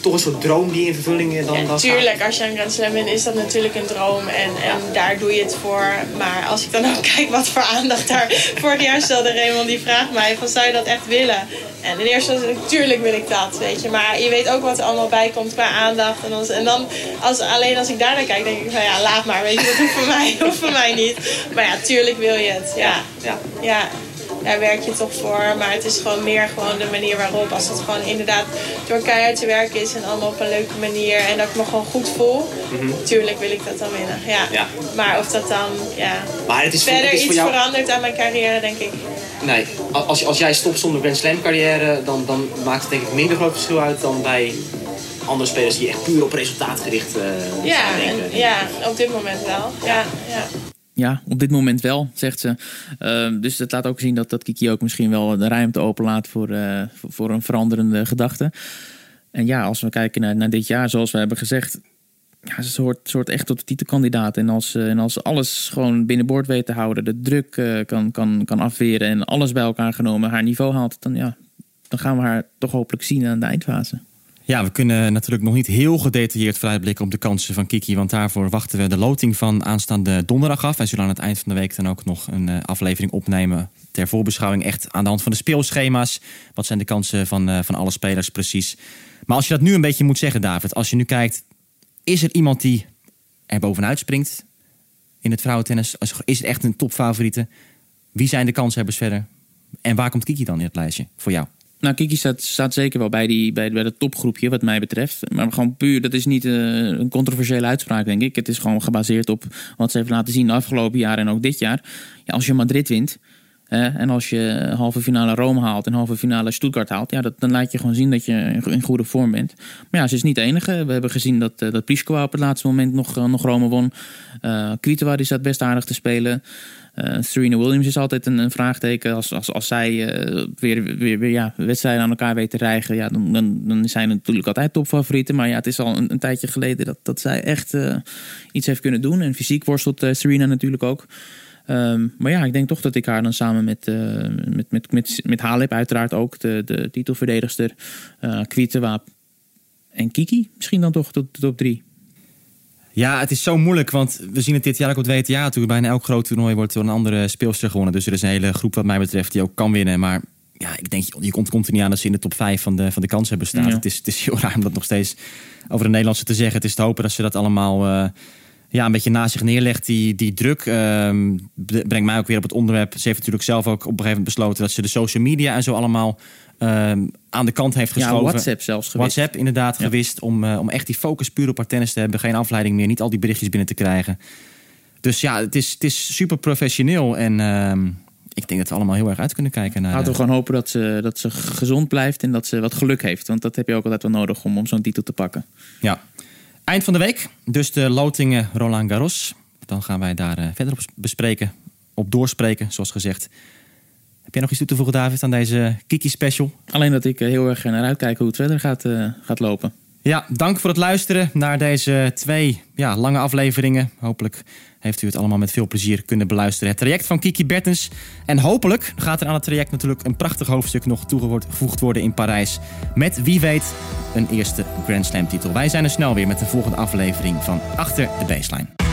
toch een soort droom die in vervulling dan, dan gaat? Tuurlijk, als je een Grand Slam wint, is dat natuurlijk een droom. En, en daar doe je het voor. Maar als ik dan ook kijk wat voor aandacht daar... Vorig jaar stelde Raymond die vraagt mij van, zou je dat echt willen? En in eerste instantie, natuurlijk wil ik dat, weet je. Maar je weet ook wat er allemaal bij komt qua aandacht. En, als, en dan, als, alleen als ik daar naar kijk, denk ik van, ja, laat maar, weet je. Dat hoeft voor mij, hoeft voor mij niet. Maar ja, tuurlijk wil je het, ja. Ja. ja. Daar werk je toch voor, maar het is gewoon meer gewoon de manier waarop. Als het gewoon inderdaad door keihard te werken is en allemaal op een leuke manier en dat ik me gewoon goed voel, Mhm. tuurlijk wil ik dat dan winnen. Ja. Ja. Maar of dat dan ja, Maar het is voor- verder het is voor iets jou- verandert aan mijn carrière, denk ik. Nee, als, als jij stopt zonder Grand Slam carrière, dan, dan maakt het denk ik minder groot verschil uit dan bij andere spelers die echt puur op resultaat gericht eh Ja, zijn denken. en, ja, op dit moment wel. Ja, ja. Ja, op dit moment wel, zegt ze. Ehm, dus dat laat ook zien dat, dat Kiki ook misschien wel de ruimte openlaat voor, eh, voor, voor een veranderende gedachte. En ja, als we kijken naar, naar dit jaar, zoals we hebben gezegd. Ja, ze hoort, ze hoort echt tot de titelkandidaat. En als, ze- en als ze alles gewoon binnenboord weet te houden, de druk eh, kan, kan, kan afweren en alles bij elkaar genomen haar niveau haalt, dan, ja, dan gaan we haar toch hopelijk zien aan de eindfase. Ja, we kunnen natuurlijk nog niet heel gedetailleerd vooruitblikken op de kansen van Kiki. Want daarvoor wachten we de loting van aanstaande donderdag af. Wij zullen aan het eind van de week dan ook nog een eh, aflevering opnemen. Ter voorbeschouwing echt aan de hand van de speelschema's. Wat zijn de kansen van, eh, van alle spelers precies. Maar als je dat nu een beetje moet zeggen, David. Als je nu kijkt, is er iemand die er bovenuit springt in het vrouwentennis? Is het echt een topfavoriete? Wie zijn de kanshebbers verder? En waar komt Kiki dan in het lijstje voor jou? Nou, Kiki staat, zeker wel bij, die, bij, dat topgroepje, wat mij betreft. Maar gewoon puur, dat is niet eh, een controversiële uitspraak, denk ik. Het is gewoon gebaseerd op wat ze heeft laten zien de afgelopen jaren en ook dit jaar. Ja, als je Madrid wint en als je halve finale Rome haalt en halve finale Stuttgart haalt, ja, dat, dan laat je gewoon zien dat je in, goede vorm bent. Maar ja, ze is niet de enige. We hebben gezien dat, eh, dat op het laatste moment nog, eh, nog Rome won. Kvitova die staat best aardig te spelen. Eh, Serena Williams is altijd een, vraagteken. Als, als, als zij eh, weer, weer, weer ja, wedstrijden aan elkaar weet te rijgen, ja, dan, dan, dan zijn het natuurlijk altijd topfavorieten. Maar ja, het is al een, tijdje geleden dat, dat zij echt eh, iets heeft kunnen doen. En fysiek worstelt Serena natuurlijk ook. Ehm, maar ja, ik denk toch dat ik haar dan samen met, met, met, met, met Halep uiteraard ook, de, de titelverdedigster, Kvitova en Kiki misschien dan toch tot de top drie. Ja, het is zo moeilijk, want we zien het dit jaar ook op het WTA toe. Bijna elk groot toernooi wordt door een andere speelster gewonnen. Dus er is een hele groep wat mij betreft die ook kan winnen. Maar ja, ik denk, je komt, er niet aan dat ze in de top 5 van de, van de kansen hebben staan. Ja. Het, is, het is heel raar om dat nog steeds over de Nederlandse te zeggen. Het is te hopen dat ze dat allemaal eh, ja, een beetje naast zich neerlegt. Die, die druk b- brengt mij ook weer op het onderwerp. Ze heeft natuurlijk zelf ook op een gegeven moment besloten... dat ze de social media en zo allemaal ehm, aan de kant heeft Ja, geschoven. WhatsApp zelfs gewist. WhatsApp inderdaad gewist om, eh, om echt die focus puur op haar tennis te hebben. Geen afleiding meer, niet al die berichtjes binnen te krijgen. Dus ja, het is, het is super professioneel. En ehm, ik denk dat we allemaal heel erg uit kunnen kijken naar... Laten we eh, gewoon hopen dat ze, dat ze gezond blijft en dat ze wat geluk heeft. Want dat heb je ook altijd wel nodig om, om zo'n titel te pakken. Ja. Eind van de week, dus de lotingen Roland Garros. Dan gaan wij daar eh, verder op bespreken, op doorspreken, zoals gezegd. Heb jij nog iets toe te voegen, David, aan deze Kiki special? Alleen dat ik eh, heel erg naar uitkijk hoe het verder gaat, eh, gaat lopen. Ja, dank voor het luisteren naar deze twee ja, lange afleveringen. Hopelijk heeft u het allemaal met veel plezier kunnen beluisteren. Het traject van Kiki Bertens. En hopelijk gaat er aan het traject natuurlijk een prachtig hoofdstuk nog toegevoegd worden in Parijs. Met wie weet een eerste Grand Slam titel. Wij zijn er snel weer met de volgende aflevering van Achter de Baseline.